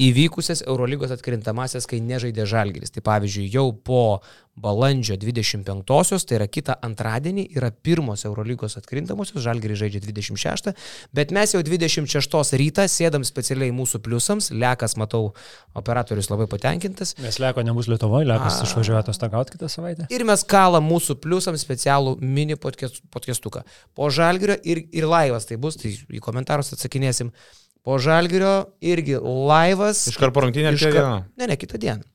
įvykusias Eurolygos atkrintamasias, kai nežaidė Žalgiris. Tai pavyzdžiui, jau po balandžio 25-osios, tai yra kitą antradienį, yra pirmos Eurolygos atkrintamosios, Žalgiris žaidžia 26, bet mes jau 26 rytą sėdam specialiai mūsų pliusams, Lekas, matau, operatorius labai patenkintas. Nes Leko nebus Lietuvoje, Lekas išvažiuoja atostogauti kitą savaitę. Ir mes kalam mūsų pliusams specialų mini podcastuką. Po Žalgirio ir, ir laivas tai bus, tai į komentarus atsakinėsim. Po Žalgirio irgi laivas. Iš karto rungtynė kitą dieną? Ne, ne, kitą dieną.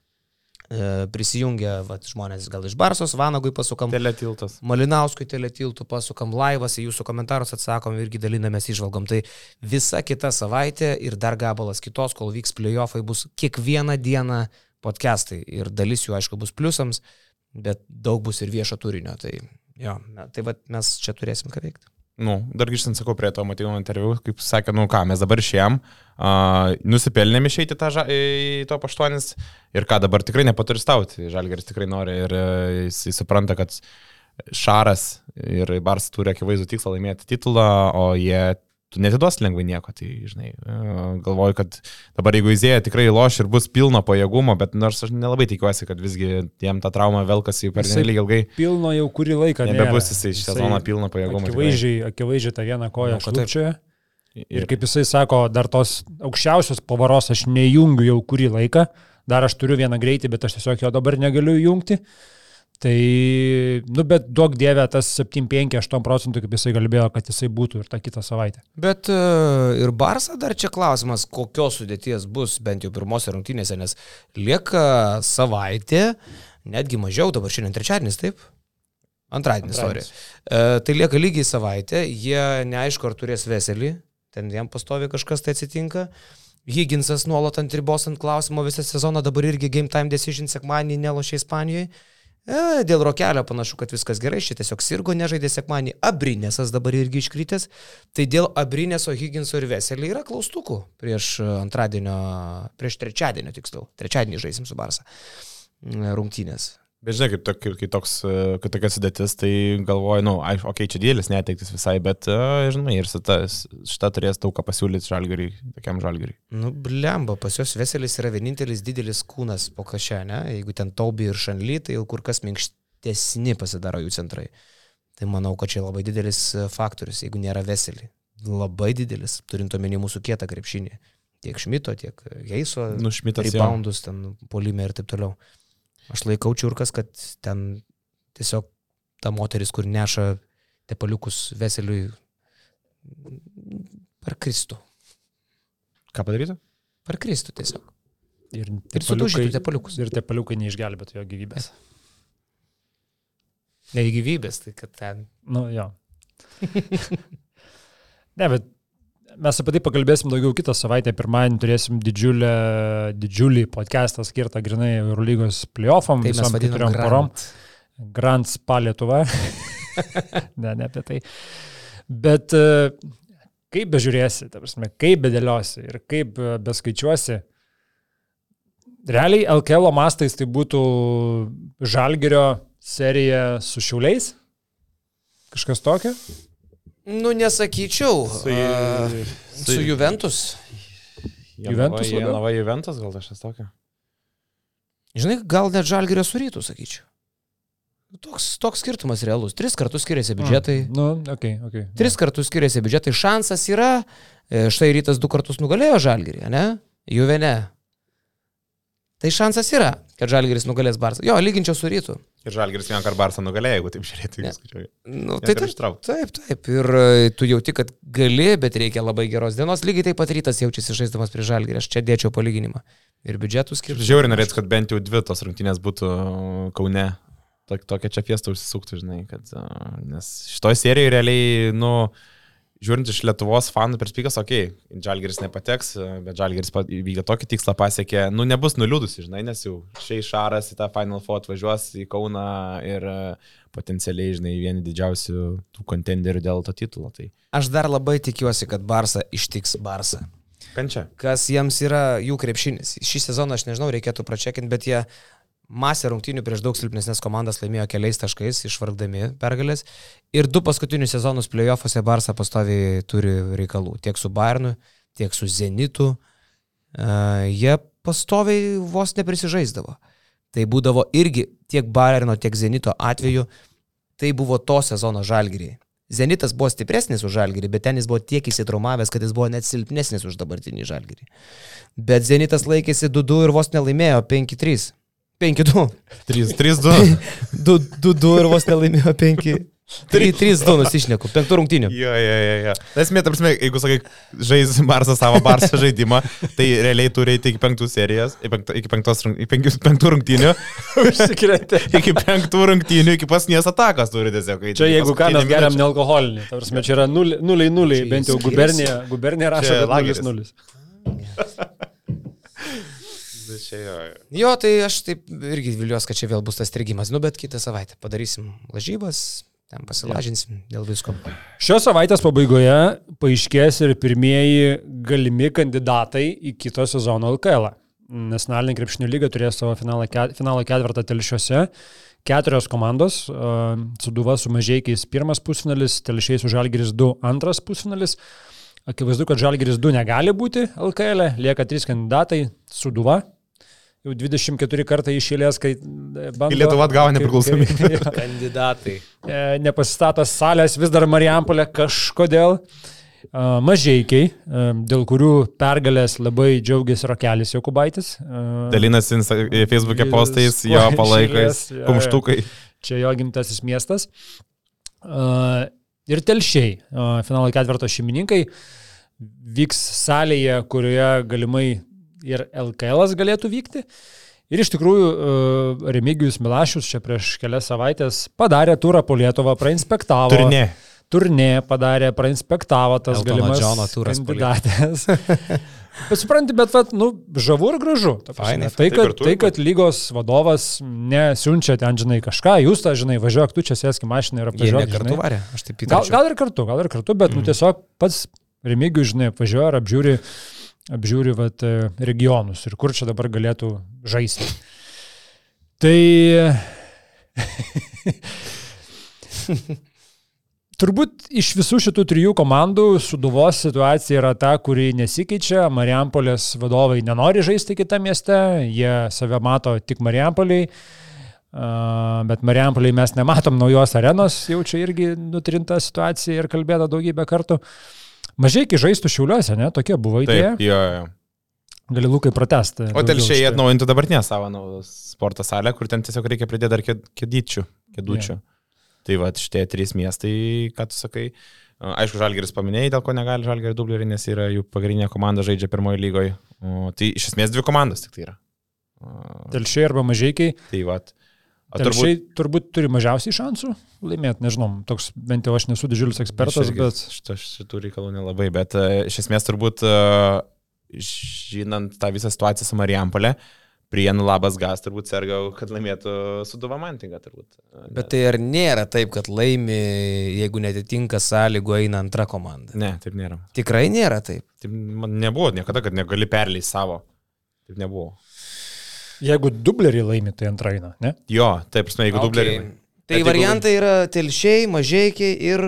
E, prisijungia vat, žmonės gal iš Barsos, Vanagui pasukam. Teletiltas. Malinauskui teletiltų pasukam laivas, į jūsų komentarus atsakom irgi dalinamės išvalgom. Tai visa kita savaitė ir dar gabalas kitos, kol vyks playoffai, bus kiekvieną dieną podcastai. Ir dalis jų, aišku, bus pliusams, bet daug bus ir viešo turinio. Tai, jo, tai vat, mes čia turėsim ką veikti nu, dar grįžtant, sakau, prie to matymo interviu, kaip sakė, nu ką, mes dabar išėjom, uh, nusipelnėm išeiti tą, į to paštuonis ir ką dabar tikrai nepaturistauti. Žalgeris tikrai nori ir uh, jis, supranta, kad Šaras ir Bars turi akivaizdų tikslą laimėti titulą, o jie tu netiduos lengvai nieko, tai, žinai, e, galvoju, kad dabar jeigu Izėja tikrai loš ir bus pilno pajėgumo, bet nors aš nelabai tikiuosi, kad visgi jiem tą traumą velkasi per nelygį ilgai. Pilno jau kurį laiką. Nebebus jisai šią zoną pilno pajėgumo. Akivaizdžiai, akivaizdžiai tą vieną koją šlupčioje. Ir kaip jisai sako, dar tos aukščiausios pavaros aš nejungiu jau kurį laiką, dar aš turiu vieną greitį, bet aš tiesiog jo dabar negaliu jungti. Tai, nu, bet duok dievę tas 7-5-8 procentų, kaip jisai kalbėjo, kad jisai būtų ir tą kitą savaitę. Bet uh, ir Barsa dar čia klausimas, kokios sudėties bus bent jau pirmose rungtynėse, nes lieka savaitė, netgi mažiau, dabar šiandien trečiadienis, taip? Antradienis, sorry. Uh, tai lieka lygiai savaitė, jie neaišku, ar turės veselį, ten jam pastovi kažkas tai atsitinka. Higginsas nuolat ant ribos ant klausimo visą sezoną, dabar irgi game time decision sekmanį nelošia Ispanijoje. E, dėl rokelio panašu, kad viskas gerai, šit tiesiog sirgo, nežaidė sekmanį. Abrinėsas dabar irgi iškritęs. Tai dėl Abrinėso, Higginso ir Veselį yra klaustukų prieš antradienio, prieš trečiadienio tiksliau. Trečiadienį žaisim su Barsa rungtynės. Bet žinai, kaip, tok, kaip toks, kad tokia sudėtis, tai galvoju, nu, okei, okay, čia dėlis neteiktis visai, bet, žinai, ir šita, šita turės daug ką pasiūlyti žalgariui, tokiam žalgariui. Nu, blemba, pas juos Veselis yra vienintelis didelis kūnas po kažę, ne? Jeigu ten Taubi ir Šanly, tai jau kur kas minkštesni pasidaro jų centrai. Tai manau, kad čia labai didelis faktorius, jeigu nėra Veselį. Labai didelis, turint omeny mūsų kietą krepšinį. Tiek Šmito, tiek Heiso. Nu, Šmitas. Reboundus, ten polime ir taip toliau. Aš laikau čiurkas, kad ten tiesiog ta moteris, kur neša tepaliukus veseliui per Kristų. Ką padarytų? Per Kristų tiesiog. Ir, ir sudaužytų tepaliukus. Ir tepaliukai neišgelbėtų jo gyvybės. Ne gyvybės, tai kad ten. Nu, jo. [laughs] ne, bet Mes apie tai pakalbėsim daugiau kitą savaitę. Pirmadienį turėsim didžiulę, didžiulį podcastą skirtą grinai Eurolygos playoffam, tai visom keturiom porom. Grand Spa Lietuva. [laughs] ne, ne apie tai. Bet e, kaip bežiūrėsi, prasme, kaip bedėliosi ir kaip e, beskaičiuosi, realiai LKL mastais tai būtų Žalgerio serija su šiauliais? Kažkas tokio? Nu, nesakyčiau. Su, uh, su, su Juventus. Juventus. Jonava Juventus, gal kažkas tokio. Žinai, gal net Žalgerio su rytų, sakyčiau. Toks, toks skirtumas realus. Tris kartus skiriasi biudžetai. Mm, nu, okay, okay, Tris kartus skiriasi biudžetai. Šansas yra. E, štai rytas du kartus nugalėjo Žalgerį, ne? Juvene. Tai šansas yra, kad Žalgeris nugalės Barsą. Jo, lyginčiau su rytu. Ir Žalgeris vieną kartą Barsą nugalėjo, jeigu taip žiūrėti. Ja. Nu, tai taip, taip, taip. Ir e, tu jauti, kad gali, bet reikia labai geros dienos. Lygiai taip pat rytas jaučiasi žaisdamas prie Žalgerį. Aš čia dėčiau palyginimą. Ir biudžetų skirti. Žiauriai norėtų, kad bent jau dvi tos rungtynės būtų Kaune tokia čia fiesta užsisuktų, žinai, kad, nes šitoje serijoje realiai, nu, žiūrint iš Lietuvos fanų perspektyvos, okei, okay, Žalgeris nepateks, bet Žalgeris įvykdė tokį tikslą pasiekė, nu, nebus nuliūdusi, žinai, nes jau šiai Šaras į tą Final Four atvažiuos į Kauną ir potencialiai, žinai, vieni didžiausių tų kontenderių dėl to titulo. Tai. Aš dar labai tikiuosi, kad Barsa ištiks Barsa. Kančia. Kas jiems yra jų krepšinis. Šį sezoną aš nežinau, reikėtų pračekinti, bet jie masę rungtynių prieš daug silpnesnės komandas laimėjo keliais taškais, išvargdami pergalės. Ir du paskutinius sezonus playoffuose Barça pastoviai turi reikalų. Tiek su Bayernu, tiek su Zenitu. Uh, jie pastoviai vos neprisižaisdavo. Tai būdavo irgi tiek Bayerno, tiek Zenito atveju. Tai buvo to sezono žalgiriai. Zenitas buvo stipresnis už žalgirį, bet ten jis buvo tiek įsitraumavęs, kad jis buvo net silpnesnis už dabartinį žalgirį. Bet Zenitas laikėsi 2-2 ir vos nelaimėjo 5-3. 5-2. 3-2. 2-2 ir vos nelaimėjo 5. 3-2 nusišneku, penktų rungtynių. Jo, jo, jo, jo. Esmė, ta prasme, jeigu sakai, žais Marsas savo Barsą žaidimą, tai realiai turi eiti iki penktų serijas, iki penktos iki penktų rungtynių. Užsikrėtė. iki penktų rungtynių, iki pasnies atakas turi tiesiog. Čia jeigu ką, mes geriam nealkoholinį. Ta prasme, čia yra 0-0, bent jau gubernija, gubernija rašo 0-0 čia jo. Jo, tai aš taip irgi viliuosi, kad čia vėl bus tas strigimas. Nu, bet kitą savaitę padarysim lažybas, ten pasilažinsim dėl visko. Šios savaitės pabaigoje paaiškės ir pirmieji galimi kandidatai į kito sezono LKL. Nacionalinė krepšinio lyga turės savo finalo, finalo ketvirtą telšiuose. Keturios komandos, uh, Suduva su Mažiekiais pirmas pusfinalis, Telšiai su Žalgiris 2 antras pusfinalis. Akivaizdu, kad Žalgiris 2 negali būti LKL, e. lieka trys kandidatai - Suduva, jau 24 kartą išėlės, kai e, bando. Lietuva atgavo nepriklausomybę. [laughs] Kandidatai. E, nepasistatas salės, vis dar Marijampolė kažkodėl. E, mažiekiai, dėl kurių pergalės labai džiaugiasi Rokelis Jokubaitis. Dalinasi Facebook'e postais, jo palaikais, kumštukai. Čia jo gimtasis miestas. Ir telšiai, finalo ketvirto šeimininkai, vyks salėje, kurioje galimai ir LKL galėtų vykti. Ir iš tikrųjų e, Remigijus Milašius čia prieš kelias savaitės padarė turą po Lietuvą, prainspektavo. Turnė. Turnė padarė, prainspektavo tas Eltono galimas kandidatės. [laughs] bet supranti, bet, vat, nu, žavu ir gražu. Fainai, tai, kad, tai, kad lygos vadovas nesiunčia ten, žinai, kažką, jūs tą, žinai, važiuok, tu čia sėski mašiną ir apvažiuok. Kartu varė, aš taip įtariu. Gal, gal ir kartu, gal ir kartu, bet, mm. nu, tiesiog pats Remigijus, žinai, apvažiuoja ir apžiūri apžiūri vat, e, regionus ir kur čia dabar galėtų žaisti. Tai [laughs] turbūt iš visų šitų trijų komandų Suduvos situacija yra ta, kuri nesikeičia. Marijampolės vadovai nenori žaisti kitą mieste, jie save mato tik Marijampoliai. Uh, bet Marijampoliai mes nematom naujos arenos, jau čia irgi nutrinta situacija ir kalbėta daugybę kartų. Uh, Mažai iki žaistų šiuliuose, ne? Tokia buvo idėja. Taip, jo, jo. Gali Lukai pratesti. O telšiai atnaujintų dabartinę savo nu, sporto salę, kur ten tiesiog reikia pridėti dar kėdyčių, kėdučių. Yeah. Tai va, šitie trys miestai, ką tu sakai. Aišku, Žalgeris paminėjai, dėl ko negali Žalgeris dubliuoti, nes yra jų pagrindinė komanda žaidžia pirmoje lygoje. Tai iš esmės dvi komandos tik tai yra. Telšiai arba mažiekiai. Tai va. Telšiai turbūt, turbūt turi mažiausiai šansų laimėti, nežinau, toks bent jau aš nesu didžiulis ekspertas, irgi, bet... Šitą, šitų reikalų nelabai, bet uh, iš esmės turbūt, uh, žinant tą visą situaciją su Marijampolė, Prienų labas gas turbūt sergau, kad laimėtų Suduva Mantinga turbūt. Bet tai ar nėra taip, kad laimi, jeigu netitinka sąlygų, eina antra komanda? Ne, taip nėra. Tikrai nėra taip. Taip man nebuvo niekada, kad negali perleisti savo. Taip nebuvo. Jeigu dublerį laimi, tai antra eina, ne? Jo, taip, prasme, jeigu okay. dublerį. Tai Bet variantai jeigu... yra telšiai, mažiekiai ir...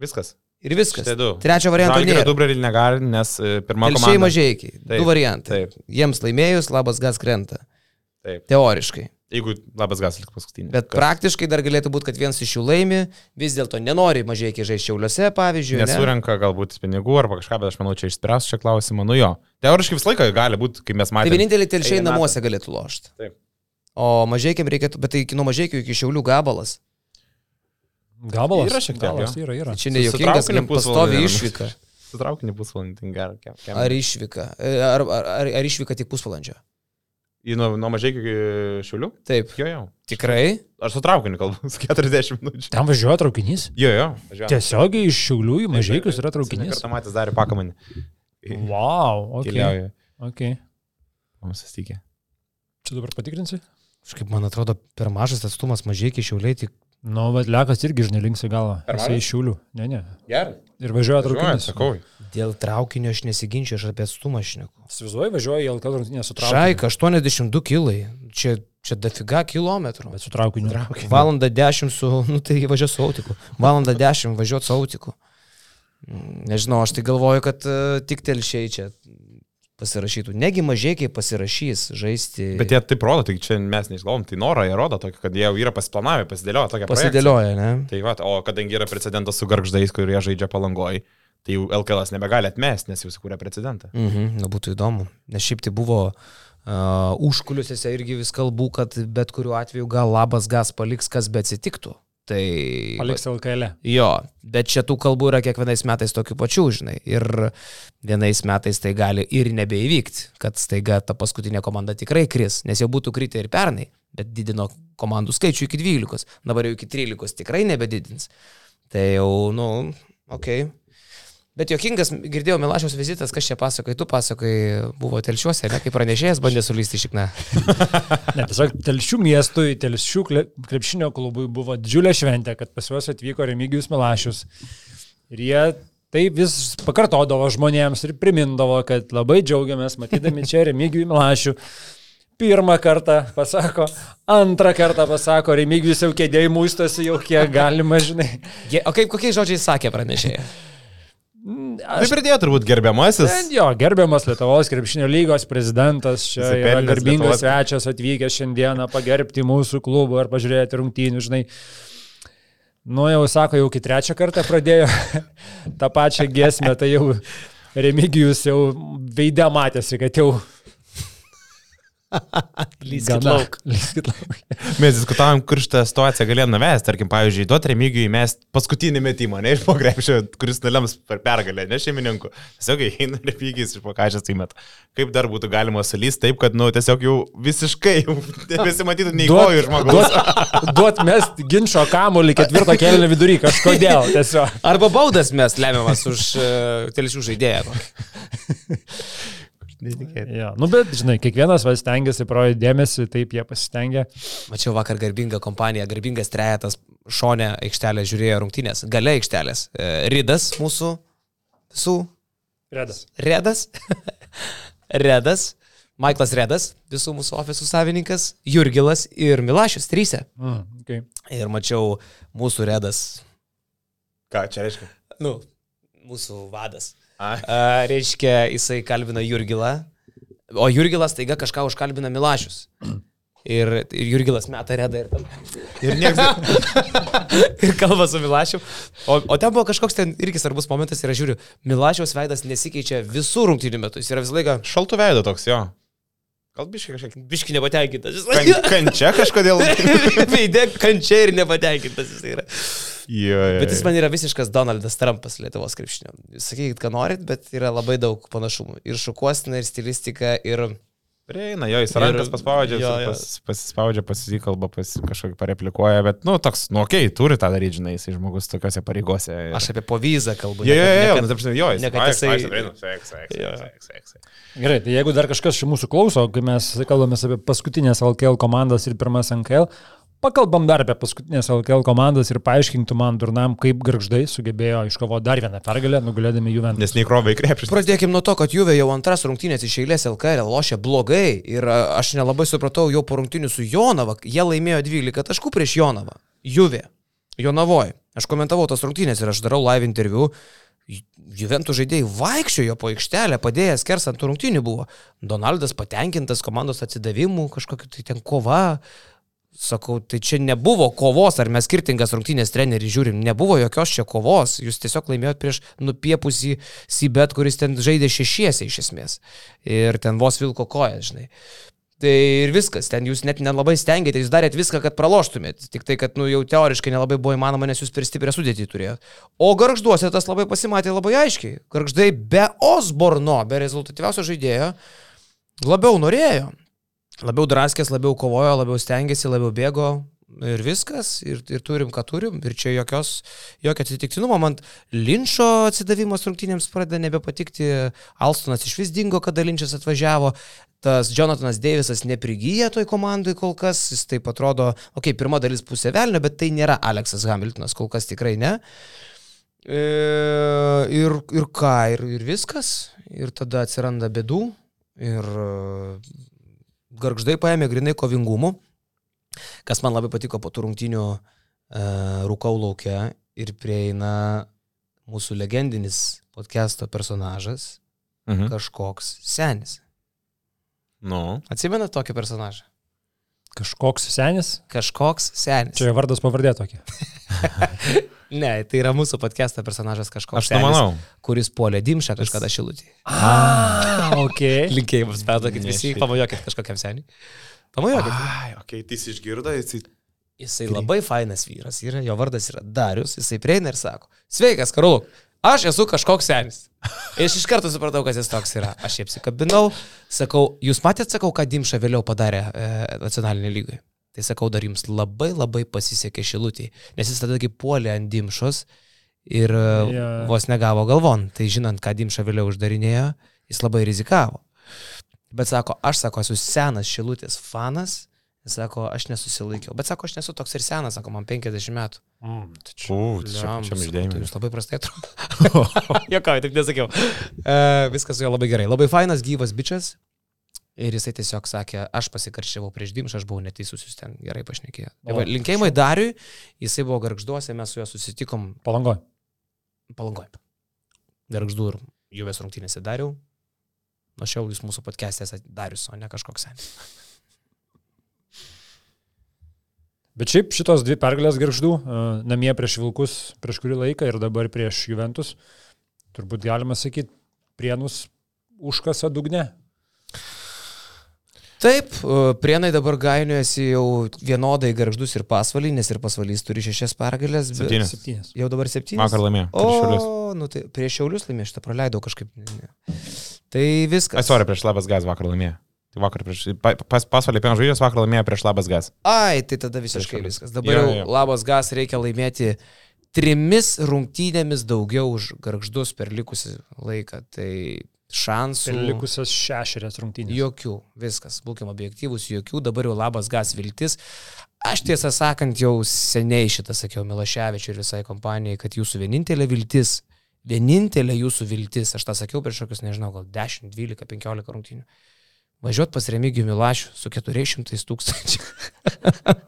Viskas. Ir viskas. Tai du. Trečio varianto nėra. Dublerį negali, nes e, pirmą komanda. Telšiai, mažiekiai. Taip, du variantai. Taip. Jiems laimėjus, labas gas krenta. Taip. Teoriškai. Jeigu labas gas liks paskutinį. Bet Kas? praktiškai dar galėtų būti, kad vienas iš jų laimi, vis dėlto nenori mažai iki žaisti šiauliuose, pavyzdžiui. Nesurenka ne? galbūt pinigų arba kažką, bet aš manau, čia išspręs šią klausimą. Nu jo. Teoriškai visą laiką gali būti, kai mes matome. Tai vienintelį telšiai namuose galėtų lošti. Taip. O mažiekiam reikėtų, bet tai nuo mažiekių iki šiaulių gabalas. Gabalas? Yra šiek tiek. Gabalas, yra, yra. Čia ne jokingas, pastovi išvyka. Sutraukinį pusvalandį, tai. Ar išvyka? Ar, ar, ar, ar išvyka tik pusvalandžio? Į nuo, nuo mažai iki šiulių? Taip. Jo, jo. Tikrai? Aš su traukiniu kalbu, [laughs] 40 minučių. Ten važiuoja traukinys? Jo, jo. Važiuoja. Tiesiogiai iš šiulių į mažaikius yra traukinys. Kartą matęs darė pakamanį. Wow, ok. Keliauja. Ok. Mums sustikė. Čia dabar patikrinsi? Kažkaip man atrodo, per mažas atstumas mažiekiai šiauliai tik... Nu, bet lekas irgi žinai linksi galvą. Jisai iš šiulių. Ne, ne. Gerai. Ir važiuoja traukinys. Sakau. Dėl traukinio aš nesiginčiu, aš apie atstumą šneku. Įsivaizduoju, važiuoju į LKL rungtynę su traukiniu. Šaika, 82 kilai. Čia, čia dafiga kilometrų. Bet su traukiniu. traukiniu. Valanda 10 su, nu tai važiuoju su autiku. Valanda 10 važiuoju su autiku. Nežinau, aš tai galvoju, kad uh, tik telšiai čia pasirašytų. Negi mažiekiai pasirašys žaisti. Bet jie taip rodo, tai čia mes neįsigalvom, tai norą jie rodo, tokį, kad jie jau yra pasiplanavę, pasidėlioję tokią pasidėlioję, ne? Tai va, o kadangi yra precedentas su garždais, kurie žaidžia palangoj, tai jau LKL nebegali atmesti, nes jau sukūrė precedentą. Mhm, na būtų įdomu. Nes šiaip tai buvo uh, užkuliuose irgi vis kalbų, kad bet kuriuo atveju gal labas gas paliks, kas be atsitiktų. Tai... Paliks LKL. Jo, bet čia tų kalbų yra kiekvienais metais tokių pačių, žinai. Ir vienais metais tai gali ir nebeįvykti, kad staiga ta paskutinė komanda tikrai kris, nes jau būtų kritę ir pernai, bet didino komandų skaičių iki 12, dabar jau iki 13 tikrai nebedidins. Tai jau, nu, okei. Okay. Bet jokingas, girdėjau, Milašiaus vizitas, kas čia pasakoja, tu pasakoji, buvo telšiuose, ne, kaip pranešėjas bandė sulysti šikną. [laughs] ne, tiesiog telšių miestui, telšių krepšinio klubui buvo didžiulė šventė, kad pas juos atvyko Remigijus Milašius. Ir jie tai vis pakartodavo žmonėms ir primindavo, kad labai džiaugiamės matydami čia Remigijų Milašių. Pirmą kartą pasako, antrą kartą pasako, Remigijus jau kėdėjai mūstosi jau kiek galima, žinai. O kaip kokiais žodžiais sakė pranešėjai? Aš... Tai pridėjo turbūt gerbiamasis. Jo, gerbiamas Lietuvos krepšinio lygos prezidentas, čia yra garbingas Lietuvos... svečias atvykęs šiandieną pagerbti mūsų klubų ar pažiūrėti rungtynių, žinai. Nu jau sako, jau iki trečią kartą pradėjo [laughs] tą pačią giesmę, tai jau Remigijus jau veidė matėsi, kad jau [laughs] Lyskit lauk. [laughs] Lyskit lauk. mes diskutavom, kur šitą situaciją galėjome nuvesti. Tarkim, pavyzdžiui, duoti remigijui mes paskutinį metimą, ne iš pokrepšio, kuris nulems per pergalę, ne šeimininkų. Tiesiog eina remigijus iš pokažės įmet. Kaip dar būtų galima salys taip, kad, nu, tiesiog jau visiškai jau nebesimatytų nei kojų žmogaus. Duot, duot mes ginčio kamuolį ketvirto kelio vidury kažkodėl. Tiesiog. Arba baudas mes lemiamas už uh, telšių žaidėją [laughs] neįtikėtina. Ja, nu bet, žinai, kiekvienas vas stengiasi parodyti dėmesį, taip jie pasistengia. Mačiau vakar garbingą kompaniją, garbingas trejetas šonė aikštelė žiūrėjo rungtynės, gale aikštelės. E, Ridas mūsų visų. Redas. Redas. [laughs] Redas. Maiklas Redas, visų mūsų ofisų savininkas, Jurgilas ir Milašius, trysė. Mm, okay. Ir mačiau mūsų Redas. Ką čia reiškia? Nu, mūsų vadas. A, reiškia, jisai kalbina Jurgilą, o Jurgilas taiga kažką užkalbina Milašius. Ir, ir Jurgilas meta redą ir tam. Ir niekas. [laughs] ir kalba su Milašiu. O, o ten buvo kažkoks ten irgi svarbus momentas ir aš žiūriu, Milašiaus veidas nesikeičia visų rungtynių metų. Jis yra visą laiką. Šaltų veido toks jo. Gal biški kažkiek. Biški nepatenkintas. Kan, kančia kažkodėl. [laughs] Veidė kančia ir nepatenkintas jis yra. Jo, jo, bet jis man yra visiškas Donaldas Trumpas Lietuvos krepšinio. Sakykit, ką norit, bet yra labai daug panašumų. Ir šukuostina, ir stilistika, ir... Prieina, jo, jis rankas paspaudžia, jo, jo. Pas, pasispaudžia, pasikalba, pas, kažkokį pareplikuoja, bet, nu, toks, nu, okei, okay, turi tą daryti, žinai, jisai žmogus tokiuose pareigose. Ir... Aš apie povyzą kalbu. Jo, jo, jo, nu, taip, jo, jis. Ne, kad jisai... Gerai, tai jeigu dar kažkas iš mūsų klauso, kai mes kalbame apie paskutinės LKL komandas ir pirmas NKL, Pakalbam dar apie paskutinės LKL komandas ir paaiškintų man durnam, kaip garždai sugebėjo iškovoti dar vieną pergalę, nugalėdami Juventus. Nes neįkrovė į krepšį. Pradėkime nuo to, kad Juve jau antras rungtynės iš eilės LKL lošia blogai ir aš nelabai supratau jau po rungtynių su Jonava, jie laimėjo 12 taškų prieš Jonavą. Juve, Jonavoje. Aš komentavau tas rungtynės ir aš darau live interviu. Juventų žaidėjai vaikščiojo po aikštelę, padėjęs kersant rungtynių buvo. Donaldas patenkintas komandos atsidavimu, kažkokia tai ten kova, Sakau, tai čia nebuvo kovos, ar mes skirtingas rungtynės trenerių žiūrim, nebuvo jokios čia kovos, jūs tiesiog laimėjot prieš nupiepusį Sibet, kuris ten žaidė šešiesi iš esmės. Ir ten vos vilko kojas, žinai. Tai ir viskas, ten jūs net nelabai stengiatės, jūs darėt viską, kad praloštumėt. Tik tai, kad nu, jau teoriškai nelabai buvo įmanoma, nes jūs per stiprią sudėtį turėjot. O garžduose tas labai pasimatė labai aiškiai. Garždai be Osborno, be rezultatyviausio žaidėjo, labiau norėjo labiau draskės, labiau kovojo, labiau stengiasi, labiau bėgo. Ir viskas, ir, ir turim, ką turim, ir čia jokios, jokio atsitiktinumo, man Linčio atsidavimas rungtynėms pradeda nebepatikti, Alstonas iš vis dingo, kada Linčas atvažiavo, tas Jonathanas Deivisas neprigyja toj komandai kol kas, jis taip atrodo, okei, okay, pirma dalis pusė velnio, bet tai nėra Aleksas Hamiltonas, kol kas tikrai ne. E, ir, ir ką, ir, ir viskas, ir tada atsiranda bėdų, ir garždai paėmė grinai kovingumu, kas man labai patiko po tų rungtinių e, rūkau laukia ir prieina mūsų legendinis podcast'o personažas, mhm. kažkoks senis. Nu. Atsimena tokį personažą? Kažkoks senis? Kažkoks senis. Čia vardas pavardė tokia. [laughs] ne, tai yra mūsų podcast'o personažas kažkoks. Aš tai manau. Kuris puolė dimšą kažkada šilutį. A, ok. [laughs] Linkėjimus, perduokit visi, pamojokit kažkokiam seniai. Pamojokit. Ai, ok, tai jis išgirdo, jis... Jisai labai fainas vyras, yra, jo vardas yra Darius, jisai prieina ir sako, sveikas, Karoluk, aš esu kažkoks senis. Aš iš karto supratau, kas jis toks yra. Aš jį apsikabinau, sakau, jūs matėt, sakau, ką Dimša vėliau padarė e, nacionalinė lygai. Tai sakau, dar jums labai labai pasisekė šilutį, nes jis tada kaip puolė ant dimšos ir yeah. vos negavo galvon. Tai žinant, ką dimša vėliau uždarinėjo, jis labai rizikavo. Bet sako, aš sako, esu senas šilutės fanas, jis sako, aš nesusilaikiau. Bet sako, aš nesu toks ir senas, sako, man 50 metų. Mm, tai čia, U, čia, čia išdėjimai. Tai jūs labai prastai atrodo. [laughs] Jokau, taip nesakiau. Uh, viskas su juo labai gerai. Labai fainas, gyvas bičias. Ir jisai tiesiog sakė, aš pasikarščiavau prieš Dimšą, aš buvau neteisus, jūs ten gerai pašnekėjo. Tai va, linkėjimai Dariui, jisai buvo garžduose, mes su juo susitikom. Palangoj. Palangoj. Garždu ir Juvės rungtynėse Dariau. Nuo šiol jūs mūsų podcast'e Darius, o ne kažkoks senis. Bet šiaip šitos dvi pergalės garždų, namie prieš Vilkus prieš kurį laiką ir dabar prieš Juventus, turbūt galima sakyti, prienus užkasa dugne. Taip, prienai dabar gainiojasi jau vienodai garždus ir pasvalį, nes ir pasvalys turi šešias pergalės. Septynias. septynias. Jau dabar septynias. Vakar laimėjo. O, nu tai prieš šiaulius laimėjo, šitą praleidau kažkaip. Tai viskas. Atsvarė prieš labas gaz vakar laimėjo. Tai vakar prieš, pas, pasvalį pieno žvaigždės vakar laimėjo prieš labas gas. Ai, tai tada visiškai viskas. Dabar jau, jau labas gas reikia laimėti trimis rungtynėmis daugiau už garždus per likusį laiką. Tai šansų. Ir likusias šešerias rungtynės. Jokių, viskas, būkime objektyvus, jokių, dabar jau labas gas viltis. Aš tiesą sakant, jau seniai šitą sakiau Milaševičiui ir visai kompanijai, kad jūsų vienintelė viltis, vienintelė jūsų viltis, aš tą sakiau prieš kokius, nežinau, gal 10, 12, 15 rungtynių. Važiuot pas Remigijų Milašių su 400 tūkstančių.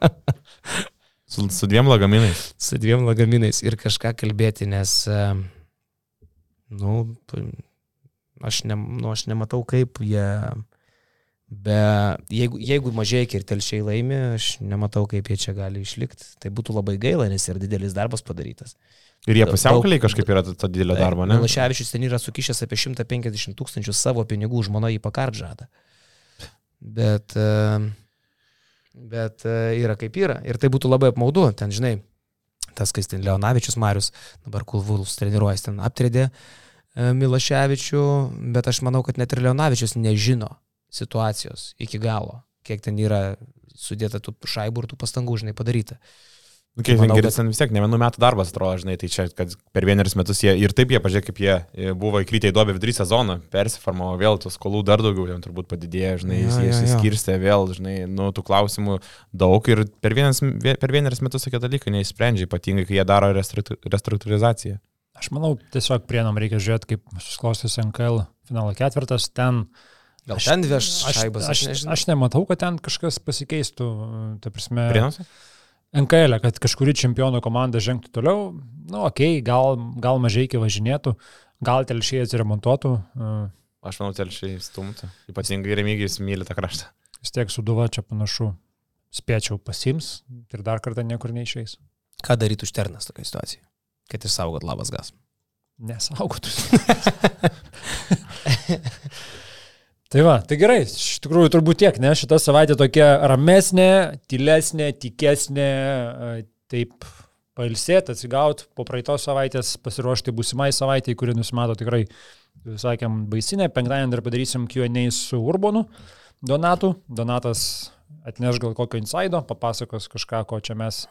[laughs] su, su dviem lagaminais. Su dviem lagaminais ir kažką kalbėti, nes, nu, Aš, ne, nu, aš nematau, kaip jie... Be, jeigu, jeigu mažai ir telšiai laimi, aš nematau, kaip jie čia gali išlikti. Tai būtų labai gaila, nes yra didelis darbas padarytas. Ir jie pusiaukaliai kažkaip yra ta didelė darbo, ne? Milaševičius ten yra sukišęs apie 150 tūkstančių savo pinigų, žmona jį pakardžadą. Bet, bet yra kaip yra. Ir tai būtų labai apmaudu. Ten, žinai, tas, kai ten Leonavičius Marius, dabar Kulvulus treniruojas, ten aptredė. Uh, E, Milaševičių, bet aš manau, kad net ir Leonavičius nežino situacijos iki galo, kiek ten yra sudėta tų šaibų ir tų pastangų, žinai, padaryta. Nu, kiek manau, geresnis kad... vis tiek, ne vienų metų darbas atrodo, žinai, tai čia, kad per vienerius metus jie ir taip jie, pažiūrėk, kaip jie buvo įkrytę į duobę vidury sezoną, persiformavo vėl, tos skolų dar daugiau, jiems turbūt padidėjo, žinai, ja, jie įsiskirstė vėl, žinai, nu, tų klausimų daug ir per, vienas, per vienerius metus tokie dalykai neįsprendžia, ypatingai, kai jie daro restruktūrizaciją. Aš manau, tiesiog prienam reikia žiūrėti, kaip susiklostys NKL finalo ketvirtas, ten Gal aš, ten veš šaibas? Aš, aš, aš nematau, kad ten kažkas pasikeistų. Ta prasme. Prienuose? NKL, kad kažkuri čempionų komanda žengtų toliau, nu, okei, okay, gal, gal mažai iki važinėtų, gal telšiai atsiremontuotų. E. Aš manau, telšiai stumtų. Ypatingai remygijus myli tą kraštą. Vis tiek suduva čia panašu. Spėčiau pasims ir dar kartą niekur neišeis. Ką darytų Šternas tokia situacija? Kad išsaugot labas gas. Nesaugotų. [laughs] Tai va, tai gerai, iš tikrųjų turbūt tiek, ne, šita savaitė tokia ramesnė, tylesnė, tikesnė, taip pailsėti, atsigauti, po praeitos savaitės pasiruošti būsimai savaitėjai, kuri nusimato tikrai, sakėm, baisinė, penktadienį dar padarysim Q&A su Urbonu Donatu, Donatas atneš gal kokio insaido, papasakos kažką, ko čia mes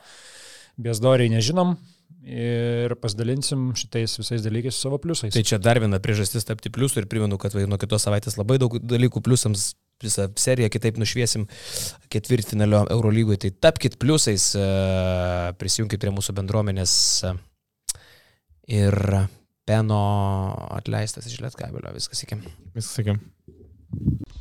bezdoriai nežinom, ir pasidalinsim šitais visais dalykais su savo pliusais. Tai čia dar viena priežastis tapti pliusų ir primenu, kad vai, nuo kitos savaitės labai daug dalykų pliusams visą seriją kitaip nušviesim ketvirtfinalio Eurolygoje. Tai tapkite pliusais, e, prisijunkite prie mūsų bendruomenės e, ir Peno atleistas iš Lietkabelio. Viskas iki. Viskas iki.